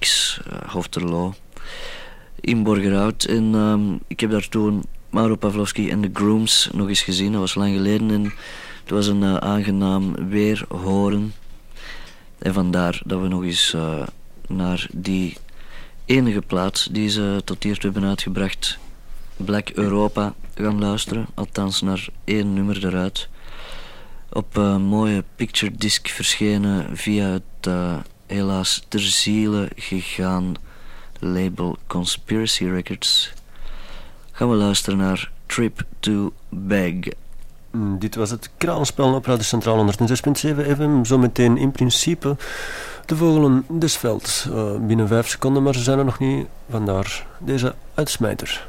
X, uh, Hofterlo, in Borgerhout. En ehm, ik heb daar toen Mauro Pavlovski en de Grooms nog eens gezien. Dat was lang geleden en het was een uh, aangenaam weer horen. En vandaar dat we nog eens uh, naar die enige plaats die ze tot hier toe hebben uitgebracht, Black Europa, gaan luisteren. Althans naar één nummer eruit. Op een mooie picture disc verschenen via het helaas ter ziele gegaan label Conspiracy Records. Gaan we luisteren naar Trip to Bag. Mm, dit was het kraanspel op Radio Centraal 106.7 FM. Zometeen in principe de vogelen des velds. Uh, binnen vijf seconden, maar ze zijn er nog niet. Vandaar deze uitsmijter.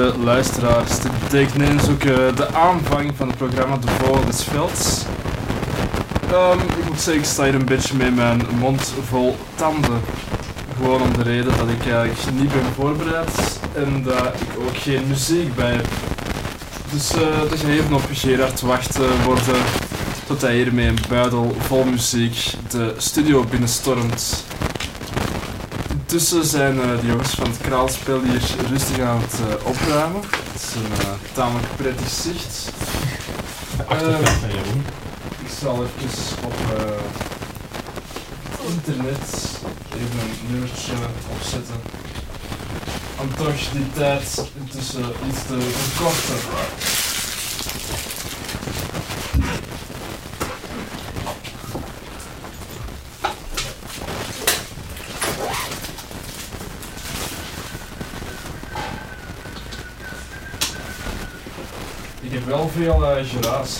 Beste luisteraars. Dit betekent ineens ook uh, de aanvang van het programma De Vogel des Velds. Um, ik moet zeggen, ik sta hier een beetje met mijn mond vol tanden. Gewoon om de reden dat ik eigenlijk niet ben voorbereid en dat ik ook geen muziek bij heb. Dus uh, dat je even op Gerard wachten worden tot hij hier met een buidel vol muziek de studio binnenstormt. Intussen zijn uh, de jongens van het kraalspel hier rustig aan het uh, opruimen. Het is een uh, tamelijk prettig zicht. ik zal even op internet even een nummertje opzetten. Om toch die tijd intussen iets te verkorten. Ik heb wel veel uh, geraas.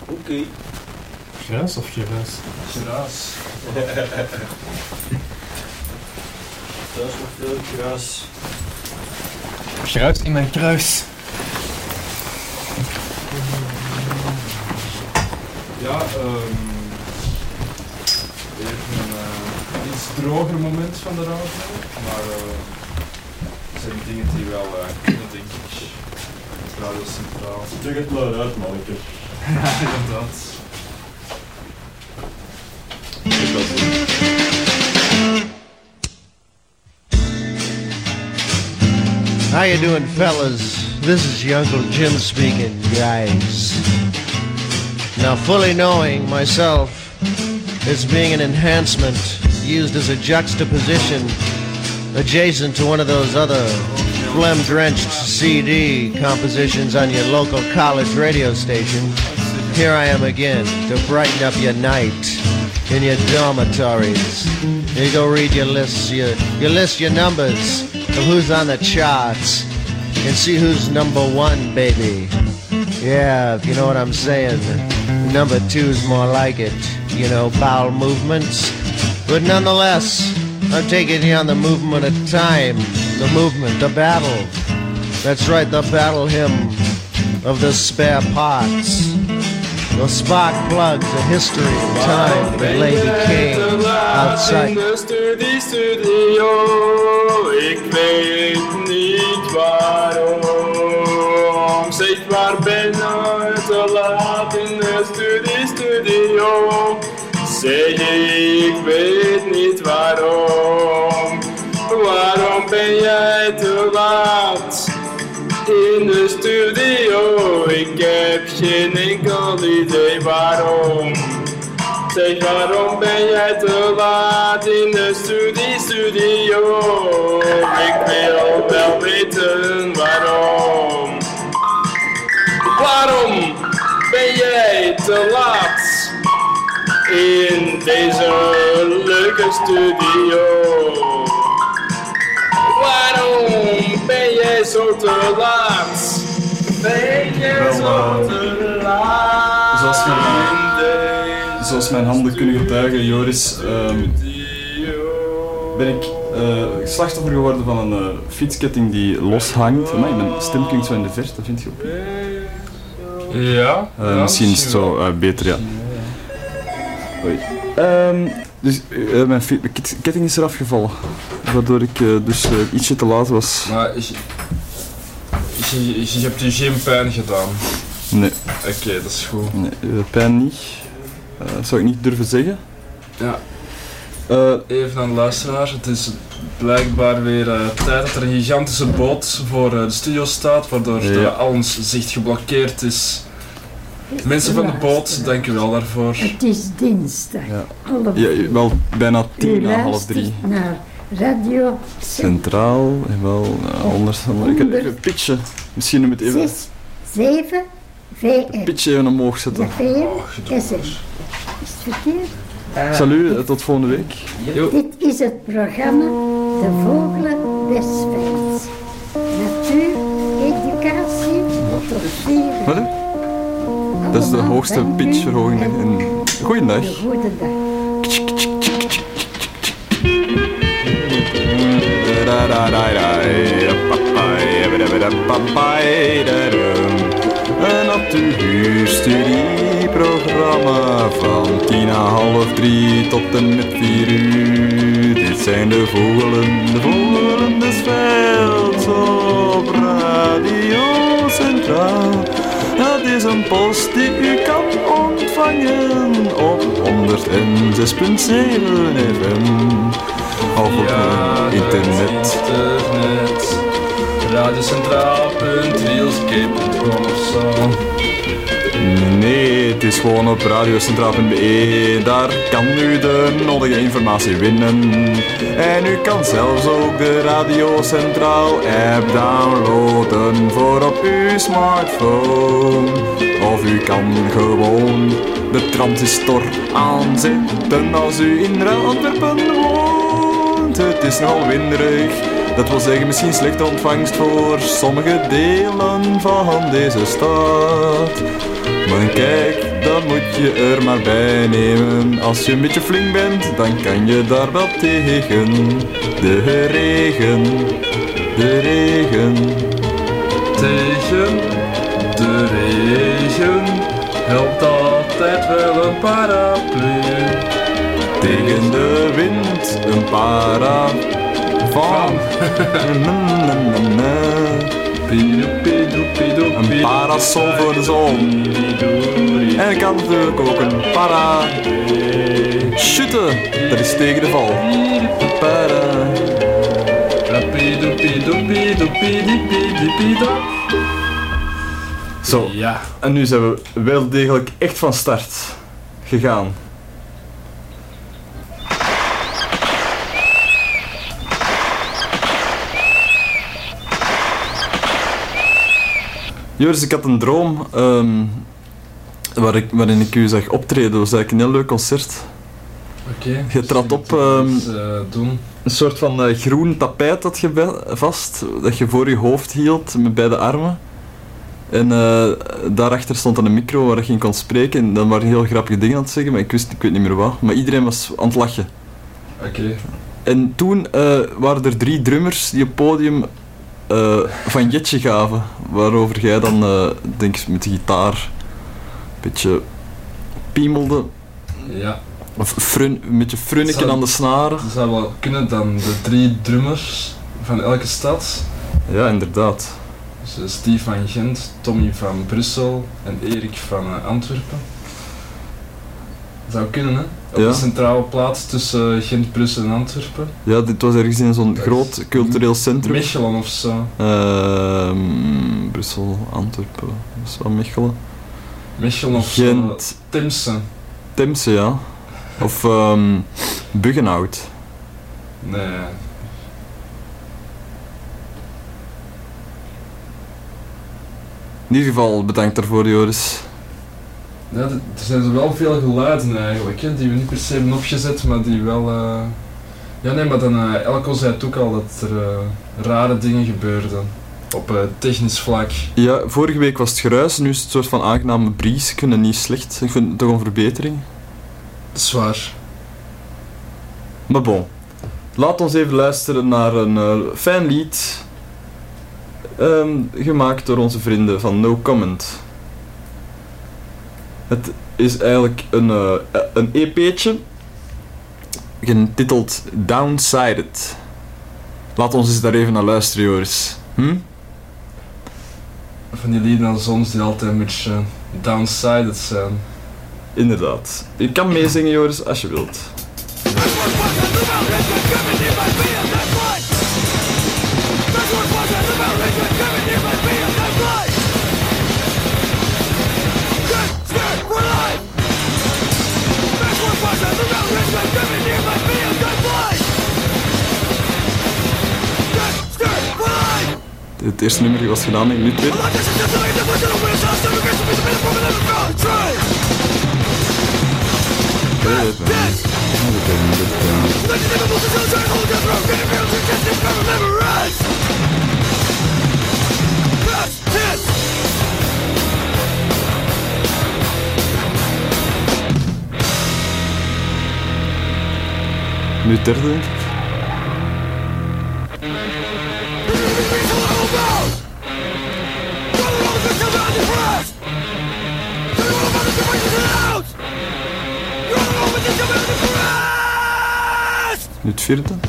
Oké. Okay. Gras of geraas? Geraas. Dat is nog veel gras. Gruis in mijn kruis. Ja, um, even een uh, iets droger moment van de radio, maar uh, het zijn dingen die wel uh. Radio Centraal. Zeg het maar uit, manneke. ja, inderdaad. How you doing, fellas? This is your Uncle Jim speaking, guys. Now, fully knowing myself as being an enhancement used as a juxtaposition adjacent to one of those other phlegm-drenched CD compositions on your local college radio station, here I am again to brighten up your night in your dormitories. You go read your lists, your, you list your numbers of who's on the charts and see who's number one, baby. Yeah, if you know what I'm saying. Number two's more like it, you know, bowel movements. But nonetheless, I'm taking you on the movement of time, the movement, the battle. That's right, the battle hymn of the spare parts. The spark plugs of history and time that Lady King outside. Studie, studio, ik weet niet waarom. Zeg waar ben je te laat in de studie, studio. Zeg ik weet niet waarom. Waarom ben jij te laat in de studio? Ik heb geen enkel idee waarom. Zeg waarom ben jij te laat in de studie, studio? Ik wil wel weten waarom. Waarom ben jij te laat in deze leuke studio? Waarom ben jij zo te laat? Ben jij zo te laat? Zoals mijn, zoals mijn handen kunnen getuigen, Joris, um, ben ik uh, slachtoffer geworden van een uh, fietsketting die loshangt. Maar mijn stem klinkt zo in de verte, dat vind je ook? Ja. Uh, ja misschien is het zo beter, ja. Oei. Um, dus mijn ketting is eraf gevallen, waardoor ik dus ietsje te laat was. Maar je, je, je hebt je geen pijn gedaan? Nee. Oké, okay, dat is goed. Nee, pijn niet. dat zou ik niet durven zeggen. Ja. Even aan de luisteraar, het is blijkbaar weer tijd dat er een gigantische boot voor de studio staat, waardoor ja. de, al ons zicht geblokkeerd is. Mensen van de boot, dank u wel daarvoor. Het is dinsdag. Ja, ja wel bijna tien na half drie. naar Radio Centraal en wel uh, onder, onder, ik even pitchen. Misschien moet even... 6, 7, VM. Pitje even omhoog zetten. Ja, VM, SM. Is het verkeerd? Uh, Salut, tot volgende week. Jo. Dit is het programma De Vogelen des Velds. Natuur, educatie, motiveren. Wat? Dat is de hoogste pitchverhoging. En... Goeiedag. Goedendag. Een op de huurstudieprogramma van tien na half drie tot en met vier uur. Dit zijn de vogelen, de vogelen des velds op Radio Centraal. Is een post die u kan ontvangen op 106.7 FM. Of op eh, internet. of zo. Nee, het is gewoon op radiocentraal.be. Daar kan u de nodige informatie winnen. En u kan zelfs ook de Radio Centraal app downloaden voor op uw smartphone. Of u kan gewoon de transistor aanzetten als u in Antwerpen woont. Het is nogal winderig. Dat wil zeggen misschien slechte ontvangst voor sommige delen van deze stad. Maar kijk, dat moet je er maar bij nemen. Als je een beetje flink bent, dan kan je daar wel tegen. De regen, de regen. Tegen de regen helpt altijd wel een paraplu. Tegen de wind een para van. Een parasol voor de zon. En kan natuurlijk ook een para. Schutten, dat is tegen de val. Para. Zo, Ja, en nu zijn we wel degelijk echt van start gegaan. Joris, ik had een droom ehm, waar ik, waarin ik u zag optreden. Dat was eigenlijk een heel leuk concert. oké. Je trad op, ehm, eh, doen. Een soort van eh, groen tapijt dat je vast, dat je voor je hoofd hield met beide armen. En eh, daarachter stond dan een micro waar je in kon spreken. En dan waren heel grappige dingen aan het zeggen, maar ik wist, ik weet niet meer wat. Maar iedereen was aan het lachen. Oké. En toen waren er drie drummers die op het podium eh, van Jetje gaven. Waarover jij dan, eh, denk ik, met de gitaar een beetje piemelde. Ja, Of frun, een beetje frunneken Zou- aan de snaren. dat zou wel kunnen dan de drie drummers van elke stad. Ja, inderdaad. Dus eh, Steve van Gent, Tommy van Brussel en Erik van Antwerpen. Zou kunnen, hè? Op Ja. een centrale plaats tussen eh, Gent, Brussel en Antwerpen. Ja, dit was ergens in zo'n groot cultureel centrum. Mechelen of zo. Ehm, Brussel, Antwerpen, dat is wel Mechelen. Mechelen of zo. Gent, Temse. Temse, ja. Of ehm Buggenhout. Nee. In ieder geval, bedankt daarvoor, Joris. Ja, er zijn wel veel geluiden eigenlijk, hè, die we niet per se hebben opgezet, maar die wel... eh, Ja, nee, maar dan, eh, Elko zei het ook al dat er eh, rare dingen gebeurden. Op technisch vlak. Ja, vorige week was het geruis, nu is het een soort van aangename bries. Ik vind het niet slecht. Ik vind het toch een verbetering. Zwaar. Maar bon. Laat ons even luisteren naar een fijn lied. ehm, gemaakt door onze vrienden van No Comment. Het is eigenlijk een, eh, een EP'tje. Getiteld Downsided. Laat ons eens daar even naar luisteren, Joris. Hm? Van die lieden als ons die altijd een beetje downsided zijn. Inderdaad. Je kan meezingen, Joris, als je wilt. Het eerste nummer was gedaan in minuut 20. Nu derde. Lütfirden.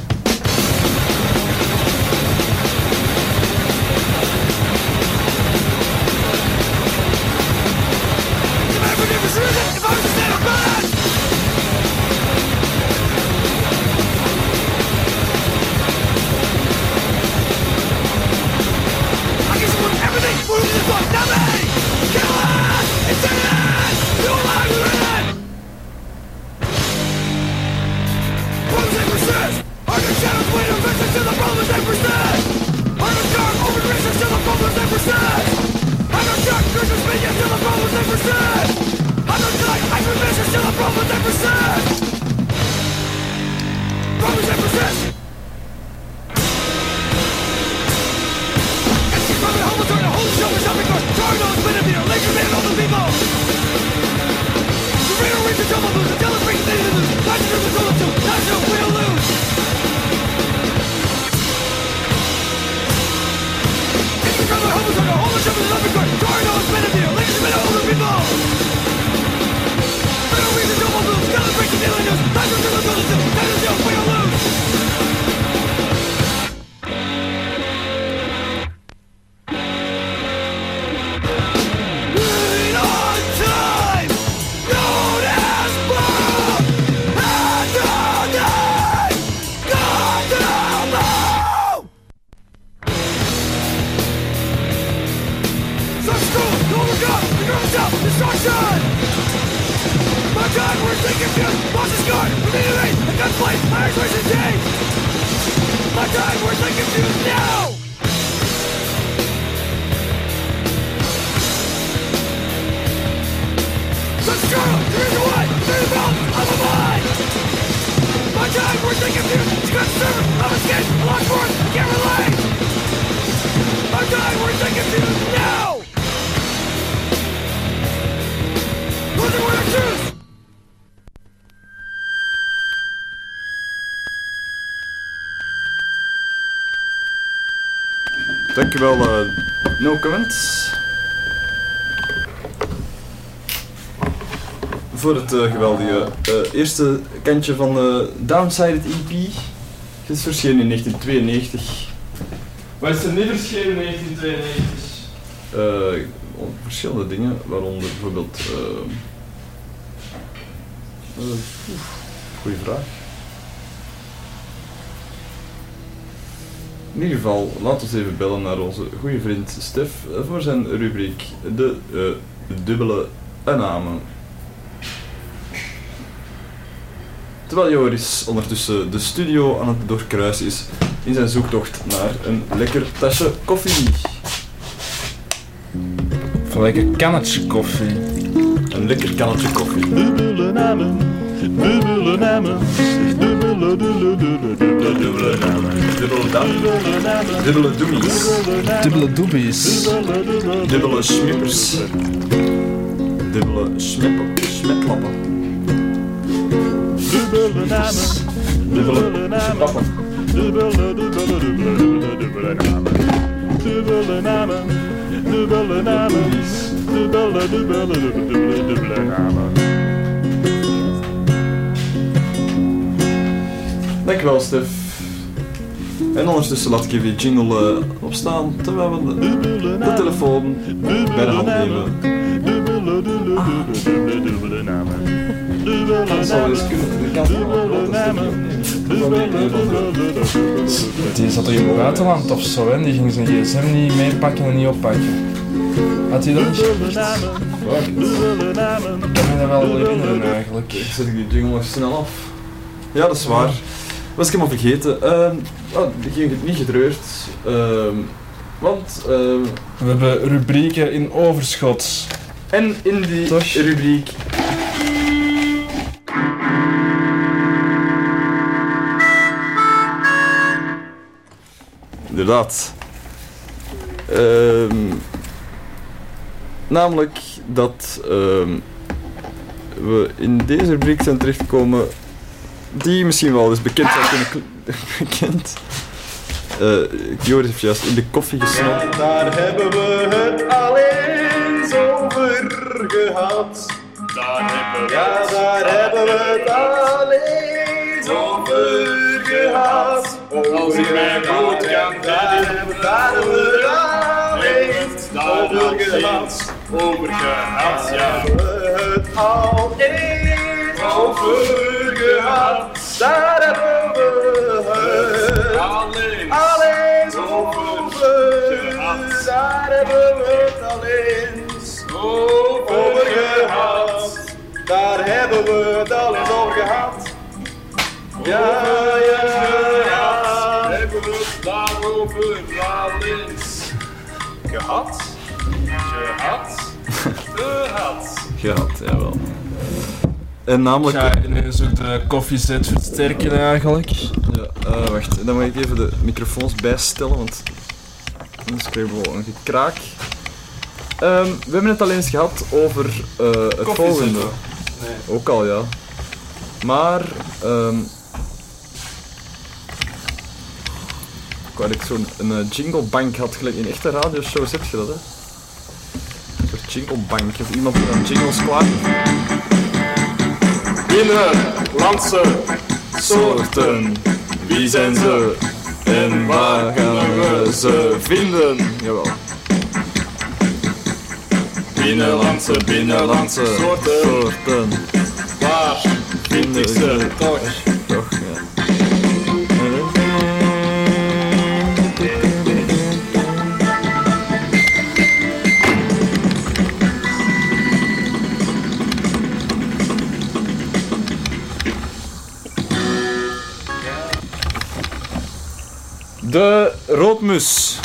Dankjewel, eh No Comments. Voor het eh, geweldige eh, eerste kantje van de Downsided EP. Het is verschenen in 1992. Waar is er niet verschenen in 1992? Eh, om verschillende dingen, waaronder bijvoorbeeld. oef, goeie vraag. In ieder geval, laten we even bellen naar onze goede vriend Stef eh, voor zijn rubriek De eh, Dubbele Aanname. Terwijl Joris ondertussen de studio aan het doorkruisen is in zijn zoektocht naar een lekker tasje koffie. Of een lekker kannetje koffie. Een lekker kannetje koffie. Dubbele namen, dubbele namen, dubbele, dubbele, dubbele, dubbele, dubbele namen. Dubbele dam. Dubbele namen, Dubbele doemies. doebies. dubbele, schmippers. Dubbele. Schmetlappen. dubbele namen, dubbele namen, dubbele, dubbele, dubbele, dubbele, dubbele namen. Dubbele namen, dubbele namen, dubbele, dubbele, dubbele, dubbele, dubbele namen. Dankjewel, Stef. En ondertussen laat ik even jingle eh, opstaan terwijl we de, telefoon bij de hand nemen. Dat zou eens kunnen. Dubbele, dubbele, Die zat toch in het buitenland of zo, hè? Die ging zijn gsm niet meepakken en niet oppakken. Had hij dat niet gezegd? namen. Ik kan me dat wel herinneren eigenlijk. zet ik die jingle snel af. Ja, dat is waar. Was ik helemaal vergeten. Ehm oh, geen- niet getreurd. Ehm want ehm, We hebben rubrieken in overschot. En in die Toch? rubriek. Inderdaad. Namelijk dat we in deze rubriek zijn terechtgekomen die misschien wel eens bekend zou kunnen bekend. Eh Joris heeft juist in de koffie gesnopt. Daar hebben we het al eens over gehad. Daar hebben we ja, daar hebben we het al eens over Als ik mijn goed kan rijden, daar hebben we al eens over gehad. Over gehad, ja. het al eens Over gehad. Daar hebben we het Alleen. al eens over gehad. Daar hebben we het al eens over gehad. Daar hebben we het al eens over gehad. Ja, ja, ja. Hebben we het daarover al eens gehad? Gehad? Gehad. Gehad, jawel. En namelijk... Ga je ineens ook de koffiezet versterken eigenlijk? Ja, eh, wacht, dan moet ik even de microfoons bijstellen, want anders krijgen we wel een gekraak. Ehm, we hebben het al eens gehad over eh, het volgende. Nee. Ook al, ja. Maar, ehm ik wou dat ik zo'n een, eh, jinglebank had, gelijk in echte radioshows heb je dat, hè? Een soort jinglebank, of iemand die dan jingles klaar Binnenlandse soorten. Wie zijn ze? En waar gaan we ze vinden? Jawel. Binnenlandse, binnenlandse Soorten. soorten. waar vind ik ze toch? De roodmus.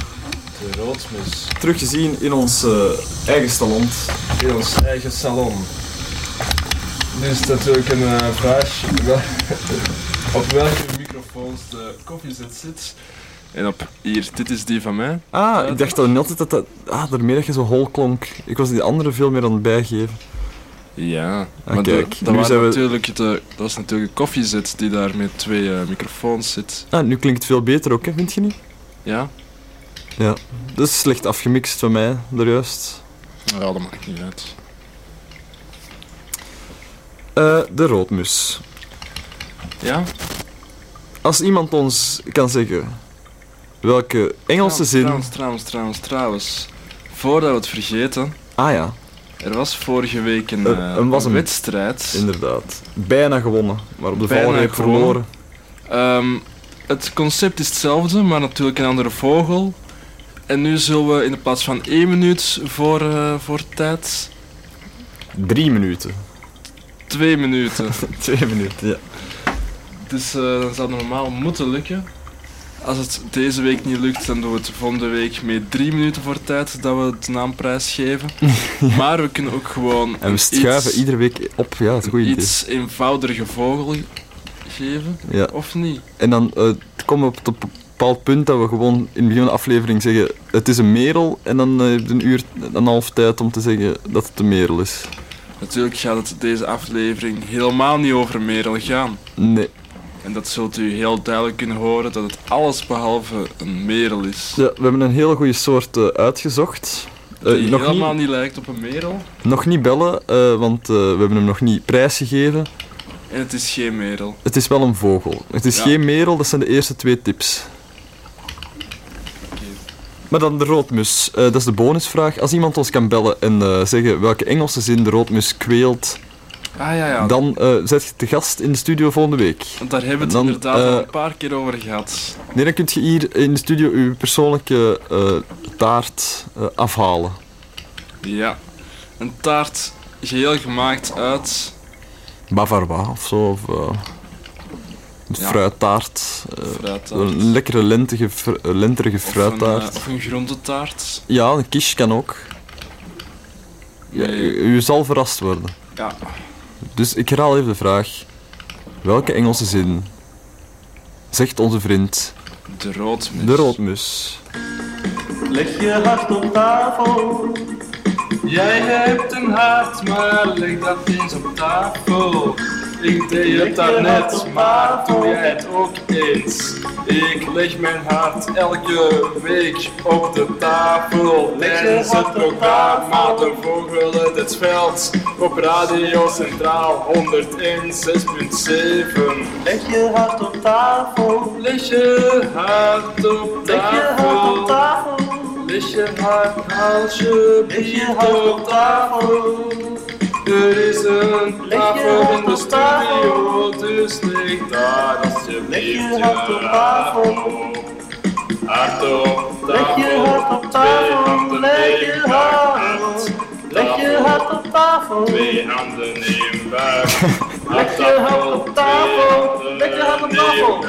De roodmus. Teruggezien in ons eh, eigen salon. In ons eigen salon. Nu is het natuurlijk een eh, vraag op welke microfoons de koffiezet zit. En op hier, dit is die van mij. Ah, ik dacht dan altijd dat dat... Ah, daarmee dat je zo hol klonk. Ik was die andere veel meer aan het bijgeven. Ja, Ah, maar kijk, de, dat, natuurlijk de, dat is natuurlijk een koffiezet die daar met twee eh, microfoons zit. Ah, nu klinkt het veel beter ook, hè, vind je niet? Ja? Ja. Dat is slecht afgemixt van mij, daar juist. Ja, dat maakt niet uit. Eh, de roodmus. Ja? Als iemand ons kan zeggen welke Engelse zin... Trouwens, trouwens, trouwens, trouwens. Voordat we het vergeten, Ah ja, er was vorige week een, eh, er was een een- wedstrijd. inderdaad. Bijna gewonnen, maar op de valreep verloren. Ehm, het concept is hetzelfde, maar natuurlijk een andere vogel. En nu zullen we in de plaats van één minuut voor, eh, voor tijd, Drie minuten. twee minuten. Twee minuten, ja. Dus eh, dan zou normaal moeten lukken. Als het deze week niet lukt, dan doen we het volgende week met drie minuten voor tijd dat we de naamprijs geven. Maar we kunnen ook gewoon En we schuiven iedere week op. Ja, dat is een goed idee. iets eenvoudige vogel geven, Ja. of niet? En dan eh, komen we op het bepaald punt dat we gewoon in het begin van de aflevering zeggen het is een merel en dan eh, heb je een uur, een half tijd om te zeggen dat het een merel is. Natuurlijk gaat het deze aflevering helemaal niet over merel gaan. Nee. En dat zult u heel duidelijk kunnen horen dat het alles behalve een merel is. Ja, we hebben een hele goede soort eh, uitgezocht. Eh, die nog, helemaal niet, niet lijkt op een merel. nog niet bellen, eh, want eh, we hebben hem nog niet prijsgegeven. En het is geen merel. Het is wel een vogel. Het is Ja. geen merel, dat zijn de eerste twee tips. Maar dan de roodmus. Eh, dat is de bonusvraag. Als iemand ons kan bellen en eh, zeggen welke Engelse zin de roodmus kweelt, Ah ja, ja. dan eh zet je te gast in de studio volgende week. Want daar hebben we het Dan, inderdaad eh, al een paar keer over gehad. Nee, dan kun je hier in de studio uw persoonlijke eh, taart eh, afhalen. Ja. Een taart geheel gemaakt uit... Bavarois of zo. Of, eh, een Ja. fruittaart. eh, fruittaart. een lekkere lentige, eh, lenterige Of een, fruittaart. eh, of een groentetaart. Ja, een quiche kan ook. Ja, Nee. u, u zal verrast worden. Ja. Dus ik herhaal even de vraag. Welke Engelse zin zegt onze vriend De roodmus. de roodmus? Leg je hart op tafel. Jij hebt een hart, maar leg dat eens op tafel. Ik deed het daarnet, maar doe jij het ook eens? Ik leg mijn hart elke week op de tafel tijdens het programma De Vogelen des Velds op Radio Centraal 101.6.7. Leg je hart op tafel. Leg je hart op Leg je hart op tafel. tafel. Leg je hart alsjeblieft op tafel. Er is een Leg tafel hart in de studio, dus leg daar alsjeblieft Leg je hart op. Hart op Leg tafel. je hart op tafel. Leg je hart. Leg je hart op tafel. Twee handen neem buik. Leg je hart op tafel. Leg je hart op tafel.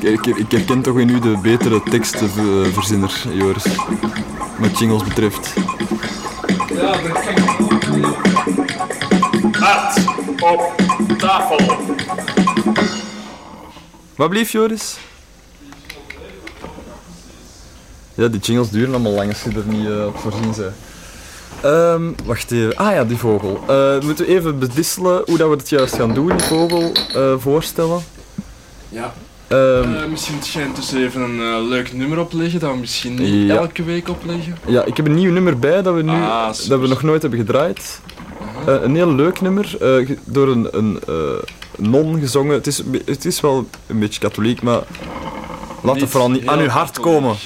Ik, ik, ik herken toch in u de betere tekstenverzinner, Joris. Wat jingles betreft. Ja, dat kan Hart op tafel. Wat blieft, Joris? Ja, die jingles duren allemaal lang als je er niet eh, op voorzien bent. Ehm, wacht even. Ah ja, die vogel. Eh moeten we even bedisselen hoe dat we het juist gaan doen, die vogel eh, voorstellen? Ja. Ehm, Eh, misschien moet jij dus even een eh, leuk nummer opleggen dat we misschien niet Ja. elke week opleggen. ja, ik heb een nieuw nummer bij dat we, nu, Ah, dat we nog nooit hebben gedraaid. Eh, een heel leuk nummer, door een, een non gezongen. Het is, het is wel een beetje katholiek, maar laat het vooral niet aan uw hart katholiek. komen.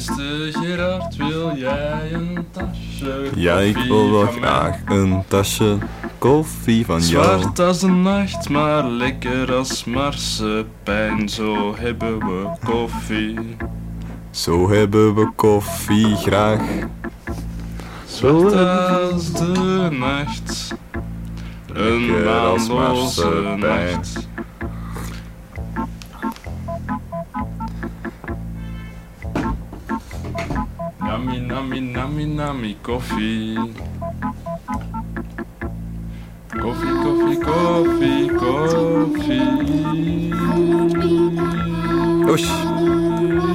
Beste Gerard, wil jij een tasje Ja, ik wil wel graag een tasje koffie van jou. Zwart als de nacht, maar lekker als marsepein. Zo hebben we koffie. Zo hebben we koffie graag. Zwart als de nacht. Een marsepein. nacht. Nami, nami, koffie. Koffie, koffie, koffie, koffie. Oesh.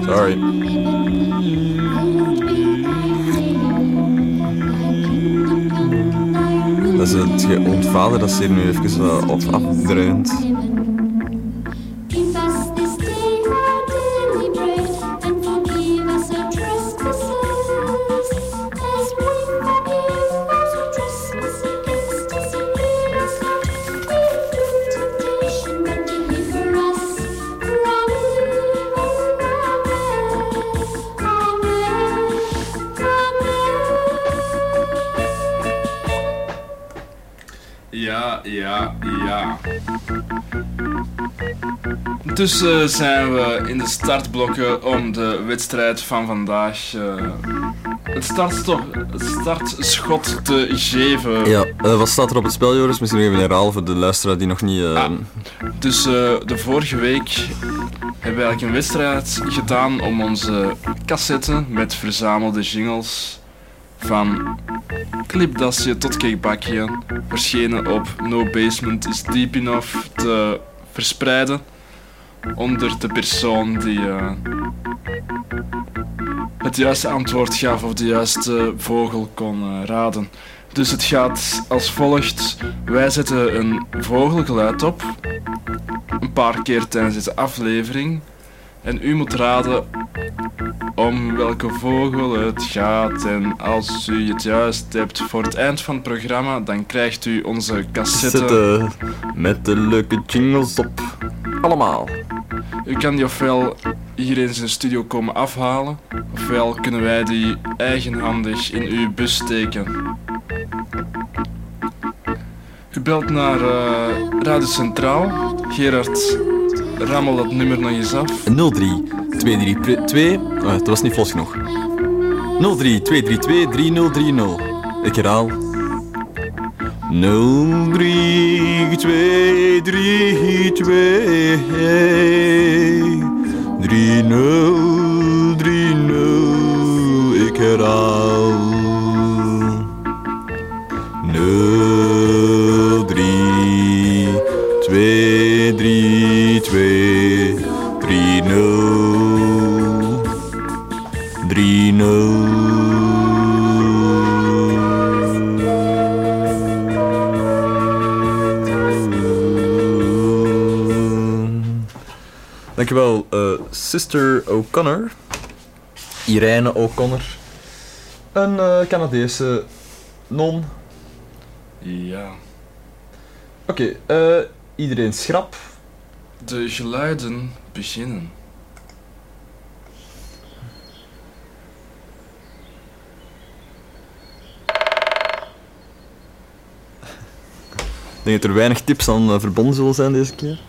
Sorry. Dat is het ontvader dat ze hier nu even uh, op afdreunt. Dus eh, zijn we in de startblokken om de wedstrijd van vandaag eh, het, het startschot te geven. Ja, eh, wat staat er op het spel, Joris? Misschien even herhalen voor de luisteraar die nog niet... eh, Dus eh, de vorige week hebben we eigenlijk een wedstrijd gedaan om onze cassetten met verzamelde jingles van Clipdasje tot Cakebakje verschenen op No Basement is Deep Enough te verspreiden onder de persoon die eh, het juiste antwoord gaf of de juiste vogel kon eh, raden. Dus het gaat als volgt. Wij zetten een vogelgeluid op, een paar keer tijdens deze aflevering. En u moet raden om welke vogel het gaat. En als u het juist hebt voor het eind van het programma, dan krijgt u onze cassette. Met de leuke jingles op. Allemaal. U kan die ofwel hier in zijn studio komen afhalen, ofwel kunnen wij die eigenhandig in uw bus steken. U belt naar eh Radio Centraal. Gerard, rammel dat nummer nog eens af. 03 232 2. Oh, dat was niet vlot genoeg. 03 232 3030. Ik herhaal. 03 232 3030. Sister O'Connor. Irene O'Connor. Een eh, Canadese non. Ja. Oké, eh, iedereen schrap. De geluiden beginnen. Ik denk dat er weinig tips aan eh, verbonden zullen zijn deze keer.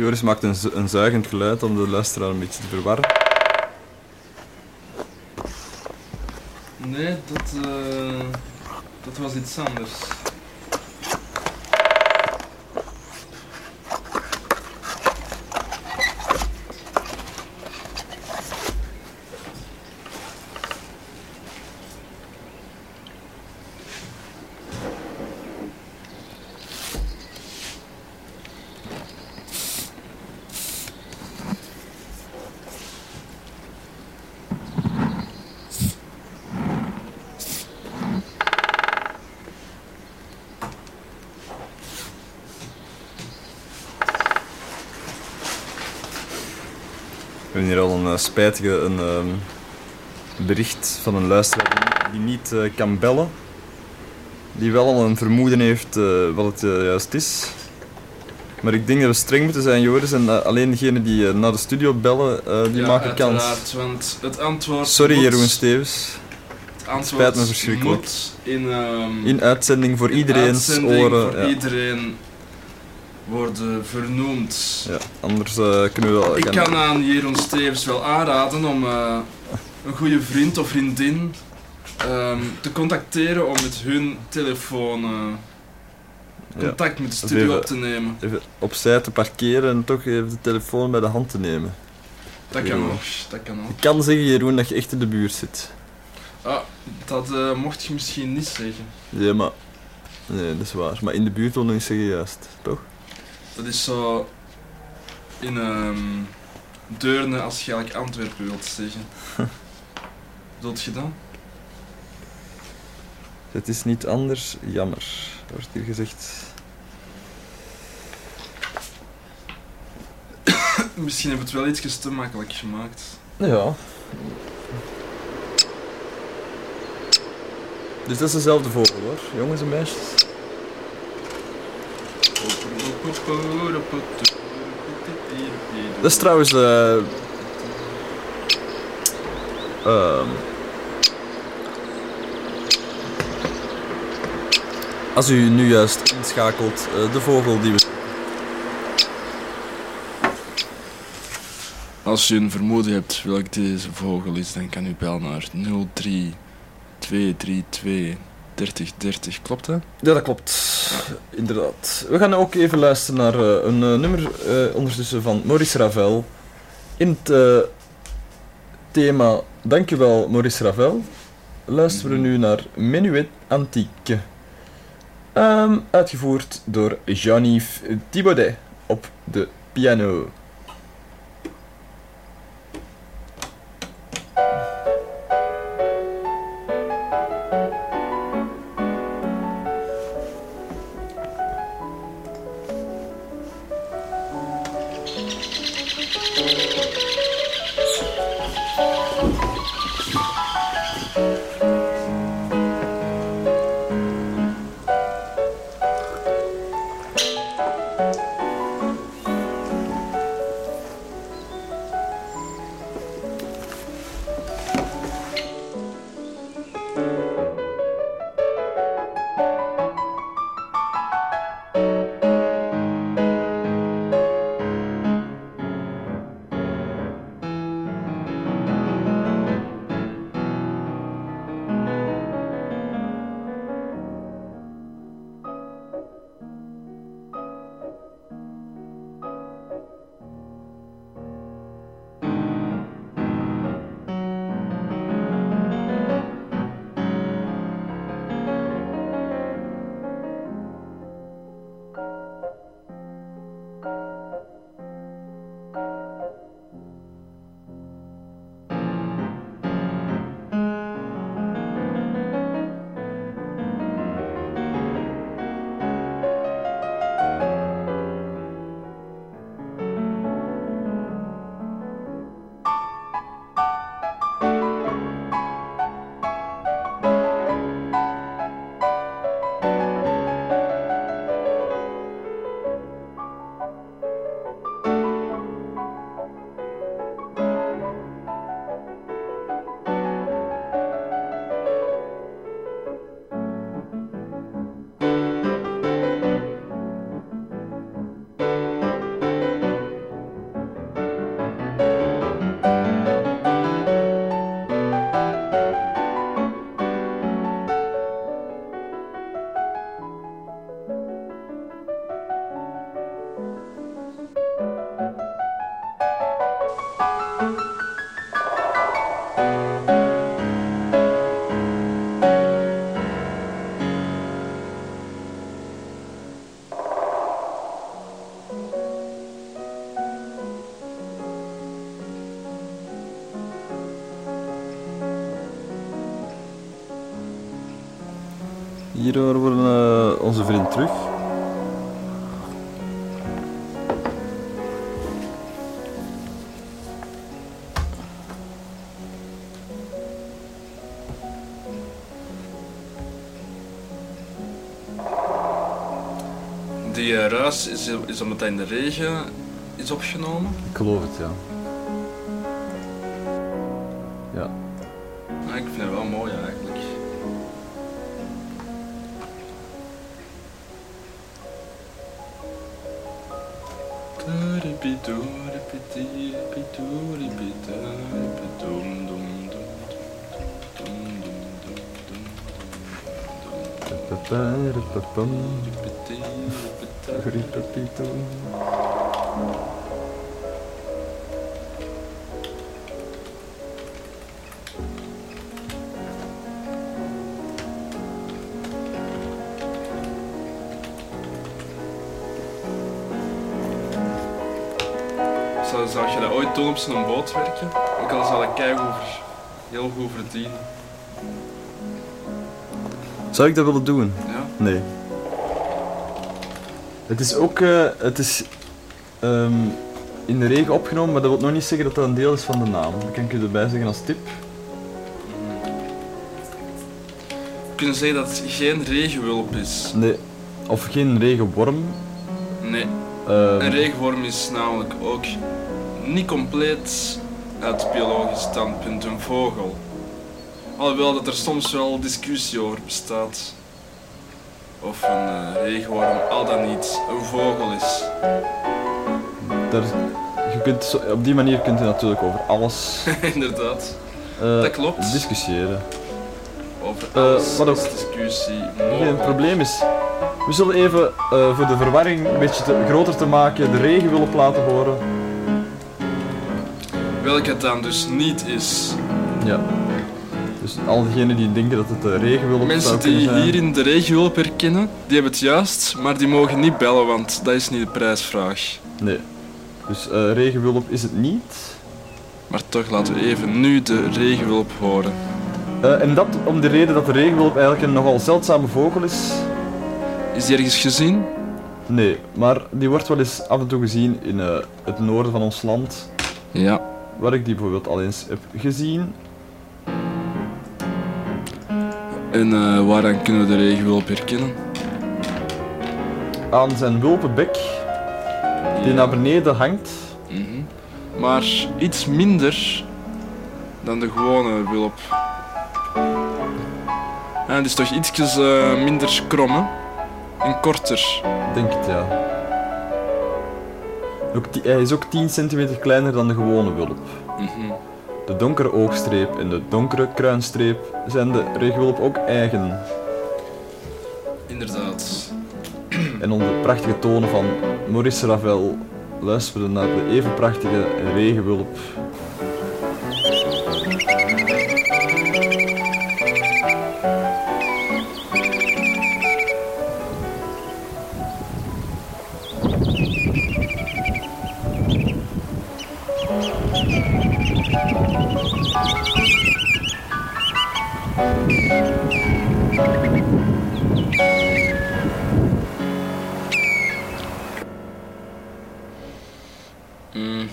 Joris maakt een, zu- een zuigend geluid om de luisteraar een beetje te verwarren. Nee, dat, eh, dat was iets anders. We eh, spijtige een, ehm, bericht van een luisteraar die, niet eh, kan bellen. Die wel al een vermoeden heeft eh, wat het juist is. Maar ik denk dat we streng moeten zijn, Joris. En alleen degenen die naar de studio bellen, die ja, maken kans. want het antwoord Sorry, moet- Jeroen Stevens. Het antwoord Spijt me verschrikkelijk. in, ehm, In uitzending voor iedereen's uitzending oren. voor ja. iedereen worden vernoemd. Ja, anders eh, kunnen we wel... Ik kan aan Jeroen Stevens wel aanraden om eh, een goede vriend of vriendin ehm, te contacteren om met hun telefoon eh, Ja. contact met de studio even- op te nemen. Even opzij te parkeren en toch even de telefoon bij de hand te nemen. Dat kan ook. Dat kan ook. Ik kan zeggen, Jeroen, dat je echt in de buurt zit. Ah, dat mocht je misschien niet zeggen. Ja, maar... Nee, dat is waar. Maar in de buurt wil nog niet zeggen juist, toch? Dat is zo in ehm Deurne als je eigenlijk Antwerpen wilt zeggen. Wilt je? Het is niet anders, jammer, wordt hier gezegd. Misschien hebben we het wel iets te makkelijk gemaakt. Ja. Dus dat is dezelfde vogel hoor, jongens en meisjes. Dat is trouwens. eh ehm, als u nu juist inschakelt, eh, de vogel die we. Als u een vermoeden hebt welk deze vogel is, dan kan u bellen naar 03 232 30 30. Klopt dat? Ja, dat klopt. Inderdaad. We gaan ook even luisteren naar eh, een eh, nummer eh, ondertussen van Maurice Ravel. In het thema Dankjewel Maurice Ravel luisteren we nu naar Menuet Antique. Ehm, uitgevoerd door Jean-Yves Thibaudet op de piano. Hier horen we eh, onze vriend terug. Die eh, ruis is, is omdat hij in de regen is opgenomen. Ik geloof het. Ja. Zou, zou je dat ooit doen op zo'n boot werken? Ook al zou dat ver- heel goed verdienen. Zou ik dat willen doen? Ja. Nee. Het is ook, eh, het is ehm, in de regen opgenomen, maar dat wil nog niet zeggen dat dat een deel is van de naam. Dat kan ik je erbij zeggen als tip. We kunnen zeggen dat het geen regenwulp is. Nee. Of geen regenworm. Nee. Ehm, Een regenworm is namelijk ook niet compleet uit biologisch standpunt een vogel. Alhoewel dat er soms wel discussie over bestaat. Of een eh, regenworm al dan niet een vogel is. daar, je kunt, op die manier kunt je natuurlijk over alles Inderdaad. eh, Dat klopt. discussiëren. Over Eh, alles wat ook- is discussie Geen probleem is. We zullen even voor de verwarring een beetje te- groter te maken de regenwulp laten horen. Welke het dan dus niet is. Ja. Dus al diegenen die denken dat het de regenwulp Mensen zou die zijn. hierin de regenwulp herkennen, die hebben het juist, maar die mogen niet bellen, want dat is niet de prijsvraag. Nee. Dus eh, regenwulp is het niet. Maar toch laten we even nu de regenwulp horen. Eh, en dat om de reden dat de regenwulp eigenlijk een nogal zeldzame vogel is. Is die ergens gezien? Nee, maar die wordt wel eens af en toe gezien in eh, het noorden van ons land. Ja. Waar ik die bijvoorbeeld al eens heb gezien. En eh, waaraan kunnen we de regenwulp herkennen? Aan zijn wulpenbek, die naar beneden hangt. Mhm. Maar iets minder dan de gewone wulp. Ja, het is toch ietsjes eh, minder krom, hè? En korter. Denk het, ja. Ook hij is ook 10 centimeter kleiner dan de gewone wulp. Mhm. De donkere oogstreep en de donkere kruinstreep zijn de regenwulp ook eigen. Inderdaad. En onder de prachtige tonen van Maurice Ravel luisteren we naar de even prachtige regenwulp.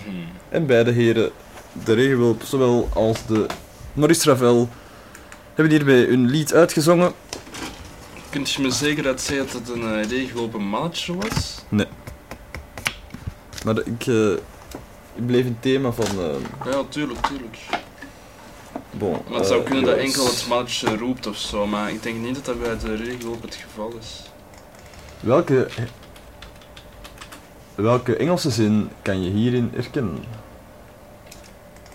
Mhm. En beide heren, de regenwulp zowel als de Maurice Ravel, hebben hierbij hun lied uitgezongen. Kunt je me zeker zeggen dat het een eh, regenwulp een mannetje was? Nee. Maar ik, eh, ik bleef het thema van... eh, Ja, tuurlijk, tuurlijk. bon, Maar het zou kunnen dat enkel het mannetje roept of zo, maar ik denk niet dat dat bij de regenwulp het geval is. Welke, welke Engelse zin kan je hierin herkennen?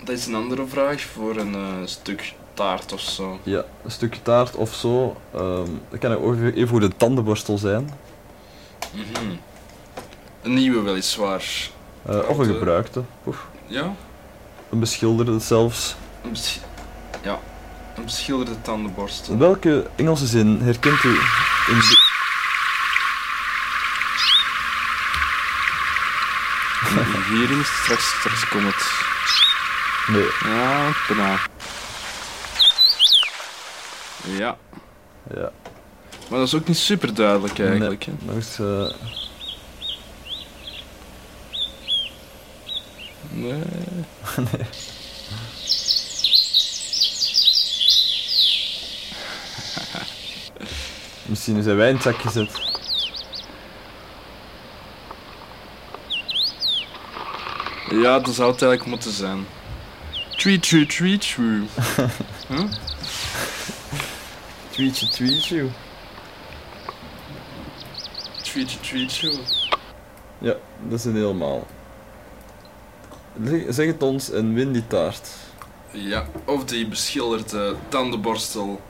Dat is een andere vraag voor een eh, stuk taart of zo. Ja, een stukje taart of zo. ehm, dat kan ook even goed een tandenborstel zijn. Mhm. Een nieuwe weliswaar. eh, of een gebruikte. Oef, Ja? een beschilderde zelfs. Een besch- ja, een beschilderde tandenborstel. Welke Engelse zin herkent u in de... Hierin is straks, straks komt het. Nee. Ja, bijna. Ja. Ja. Maar dat is ook niet super duidelijk eigenlijk. hè. Nog eens... eh, Nee. nee. Misschien zijn wij in het zak gezet. Ja, dat zou het eigenlijk moeten zijn. Tree, true. Huh? Tweetje, tweetje. Tree, true. Ja, dat is een helemaal. Zeg het ons en win die taart. Ja, of die beschilderde tandenborstel.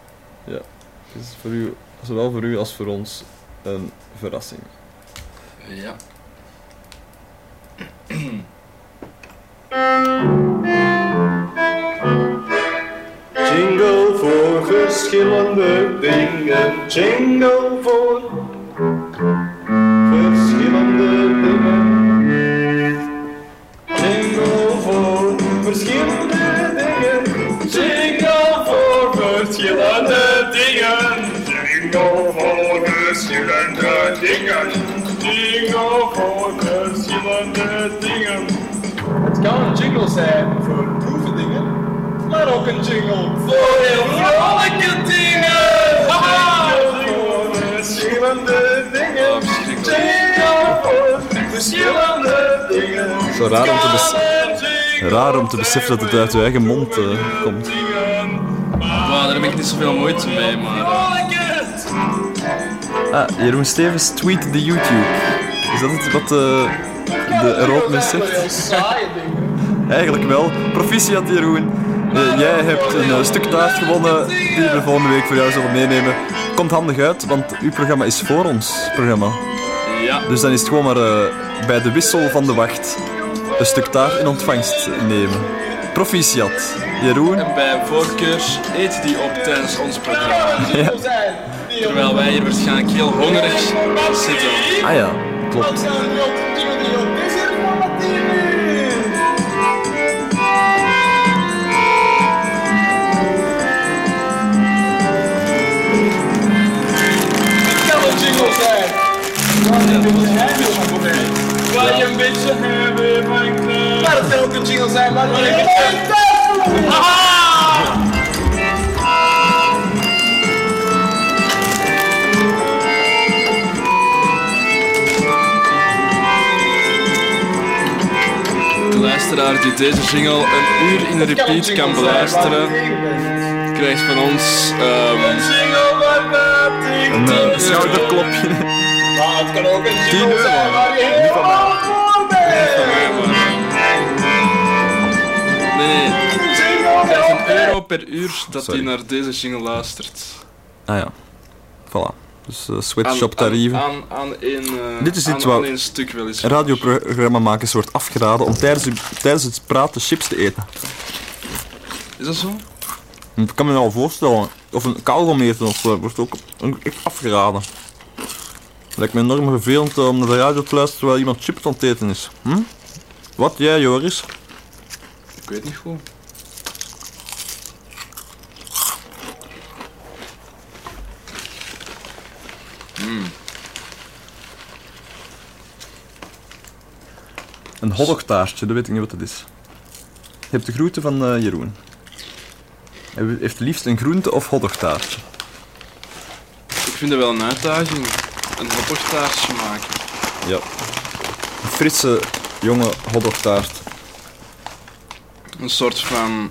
Ja, het is voor u, zowel voor u als voor ons een verrassing. Ja. Jingle voor verschillende dingen. Jingle voor verschillende dingen. Jingle voor verschillende dingen. Jingle voor verschillende dingen. Jingle voor verschillende dingen. Jingle voor verschillende dingen. Het kan een jingle zijn voor proeven maar ook een jingle voor heel vrolijke dingen. Haha! Voor verschillende dingen. Jingle voor verschillende dingen. Zo raar om te, bes- raar om te beseffen dat het uit uw eigen mond eh, komt. Wow, daar heb ik niet zoveel moeite mee, maar... Ah, Jeroen Stevens tweet de YouTube. Is dat het wat eh, de Euroopmis zegt? Eigenlijk wel. Proficiat Jeroen. Eh, jij hebt een eh, stuk taart gewonnen die we volgende week voor jou zullen meenemen. Komt handig uit, want uw programma is voor ons programma. Ja. Dus dan is het gewoon maar eh, bij de wissel van de wacht een stuk taart in ontvangst nemen. Proficiat. Jeroen. En bij voorkeur eet die op tijdens ons programma. Ja. Terwijl wij hier waarschijnlijk heel hongerig zitten. Ah ja, klopt. Waar je een beetje hebben. Maar het kan ook een jingle zijn een beetje... Haha! De luisteraar die deze jingle een uur in een repeat kan beluisteren, krijgt van ons ehm Een eh, schouderklopje. Maar het kan ook een 10 jingle euro. zijn waar je helemaal voor bent. Nee, een euro per uur dat hij naar deze jingle luistert. Ah ja. Voilà. Dus eh, sweatshop tarieven. Aan, aan, aan één, eh, Dit is iets wat. Een radioprogrammamakers wordt afgeraden om tijdens, tijdens het praten chips te eten. Is dat zo? Ik kan me wel voorstellen. Of een kauwgom eten of zo, wordt ook echt afgeraden. Lijkt me enorm vervelend om naar de radio te luisteren terwijl iemand chips aan het eten is. Hm? Wat, jij Joris? Ik weet niet goed. Een hotdogtaartje, dat weet ik niet wat het is. Je hebt de groente van eh, Jeroen. Hij heeft liefst een groente of hotdogtaartje. Ik vind het wel een uitdaging. Een hotdogtaartje maken. Ja. Een frisse, jonge hotdogtaart. Een soort van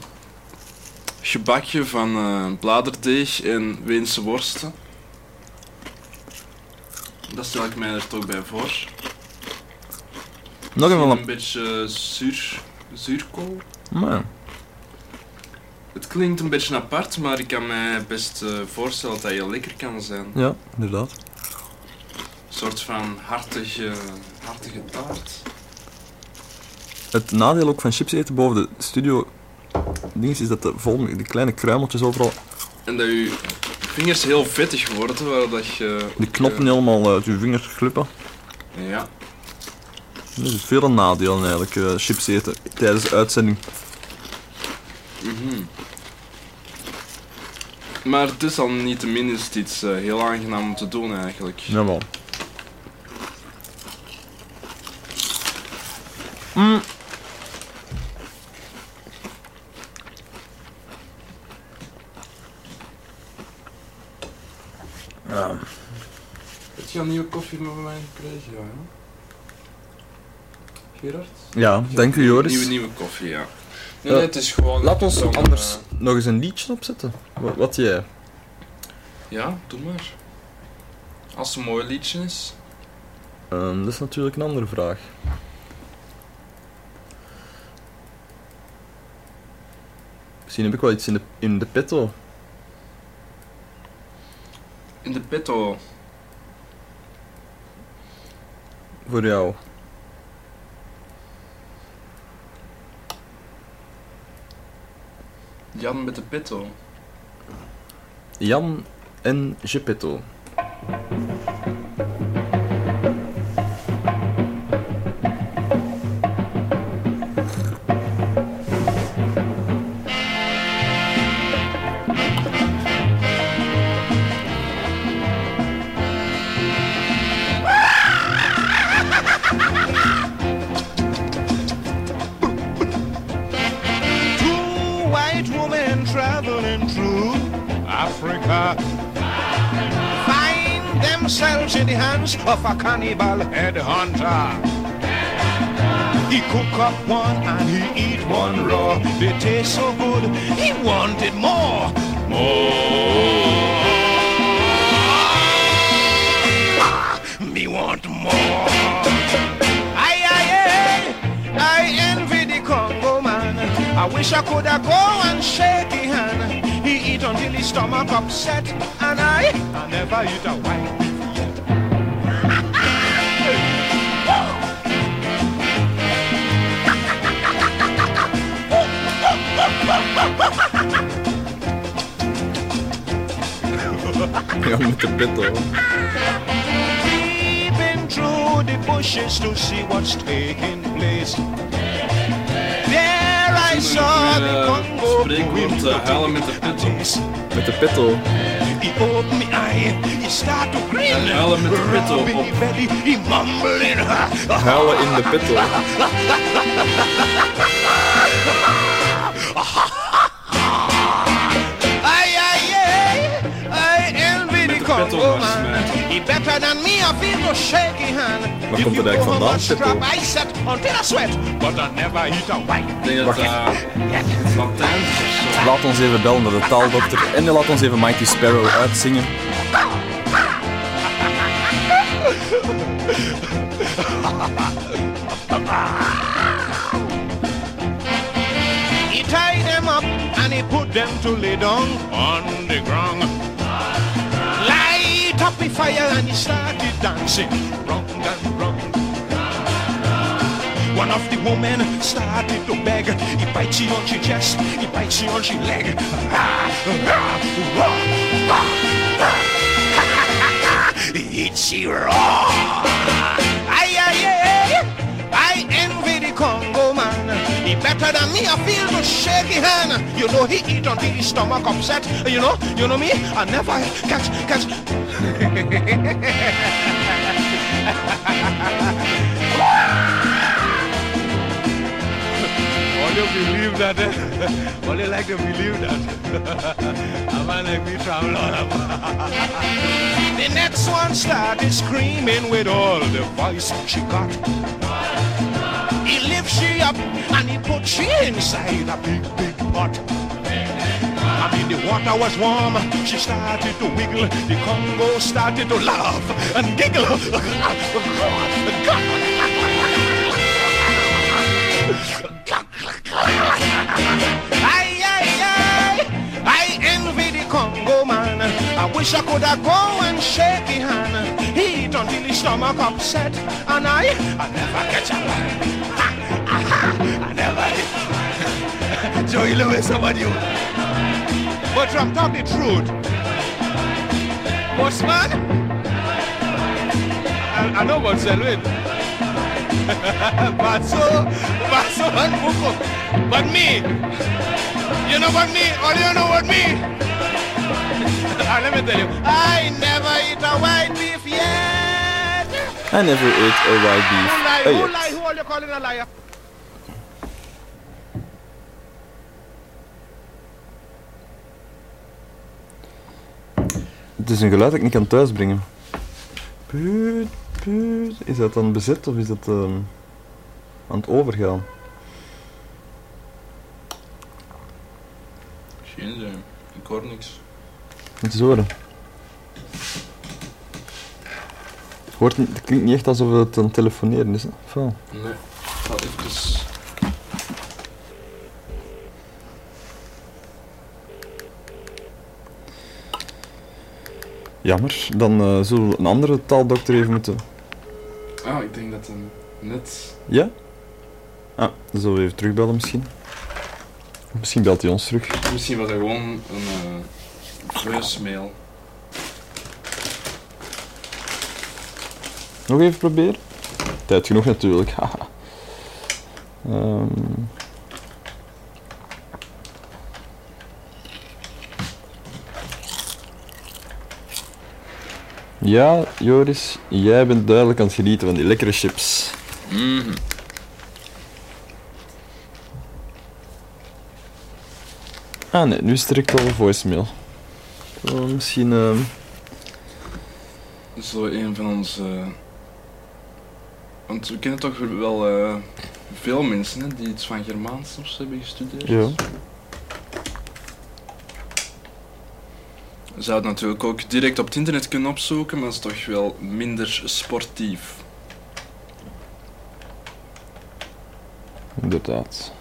gebakje van eh, bladerdeeg en Weense worsten. Dat stel ik mij er toch bij voor. Nog een een beetje zuur, zuurkool. Maar. Het klinkt een beetje apart, maar ik kan mij best eh, voorstellen dat heel lekker kan zijn. Ja, inderdaad. Een soort van hartige, hartige taart. Het nadeel ook van chips eten boven de studio ding is dat de vol met die kleine kruimeltjes overal, En dat je vingers heel vettig worden, waardoor je... die knoppen helemaal uit je vingers glippen. Ja. Dat is veel een nadeel eigenlijk, eh, chips eten tijdens de uitzending. Mhm. Maar het is al niet te min is het iets eh, heel aangenaam om te doen eigenlijk. Jawel. Mm. Ja. Heb je al nieuwe koffie met mij gekregen? Ja, ja. Gerard? Ja, dank u Joris. Nieuwe, nieuwe koffie, ja. Nee, nee, het is gewoon... Laat ons zo'n, anders nog eens een liedje opzetten. Wat, wat jij? ja, doe maar. Als het een mooi liedje is. Ehm, dat is natuurlijk een andere vraag. Misschien heb ik wel iets in de, in de petto. In de petto. Voor jou. Jan met de petto. Jan en Geppetto. A cannibal headhunter. He cook up one and he eat one raw. They taste so good, he wanted more. More. Ah, Me want more. I, I, I, I envy the Congo man. I wish I could have go and shake his hand. He eat until his stomach upset, and I, I never eat a white Jan met de petto. Peeping through the bushes to see what's taking place. There I saw the Congo Spreekwoord uh, huilen met de petto. Met de petto. He opened me eye, he start to grin. En huilen met de petto op. the belly, he mumbling. In de petto. uh, Latijns is of zo. Laat ons even bellen naar de taaldokter en laat ons even Mighty Sparrow uitzingen. He tied them up and he put them to lay down on the ground. The fire and he started dancing Wrong and wrong. One of the women started to beg. He bites she on she chest, he bites she on she leg. He hits she raw. Ay, ay, ay, I envy the Congo man. He better than me, I feel no shaky hand. You know he eat until his stomach upset. You know, you know me, I never catch, catch. You believe that, you like to believe that. A man like me travel all about. The next one started screaming with all the voice she got. He lifts she up and he puts she inside a big, big pot. I mean, the water was warm. She started to wiggle. The Congo started to laugh and giggle. Ay, ay, ay, I envy the Congo man. I wish I could have go and shake his hand. He eat until his stomach upset, and I, I never catch a I never. Joey Lewis, somebody. But I'm talking the truth. What's man? I, I know what's Selwyn. but so, and Buko. But me, you know what me? Or you know what me? let me tell you, I never eat a white beef yet. I never ate a white beef. Who lie? Oh, Who lie? Who are you calling a liar? Het is een geluid dat ik niet kan thuisbrengen. Puut, puut. Is dat dan bezet of is dat ehm, aan het overgaan? Geen idee. Ik hoor niks. Moet eens horen. Het, hoort het klinkt niet echt alsof het aan het telefoneren is. Hè? Nee. Ik ga even... Jammer. Dan eh, zullen we een andere taaldokter even moeten... Ah, ik denk dat hem net... Ja? Ah, dan zullen we even terugbellen misschien. Misschien belt hij ons terug. Misschien was hij gewoon een uh, voicemail. Nog even proberen? Tijd genoeg natuurlijk. haha. Ehm. Ja, Joris, jij bent duidelijk aan het genieten van die lekkere chips. Mhm. Ah nee, nu is het direct al een voicemail. Oh, misschien... ehm, Zo een van onze... Want we kennen toch wel eh, veel mensen hè, die iets van Germaans of zo hebben gestudeerd. Ja. Zou het natuurlijk ook direct op het internet kunnen opzoeken, maar het is toch wel minder sportief. Inderdaad.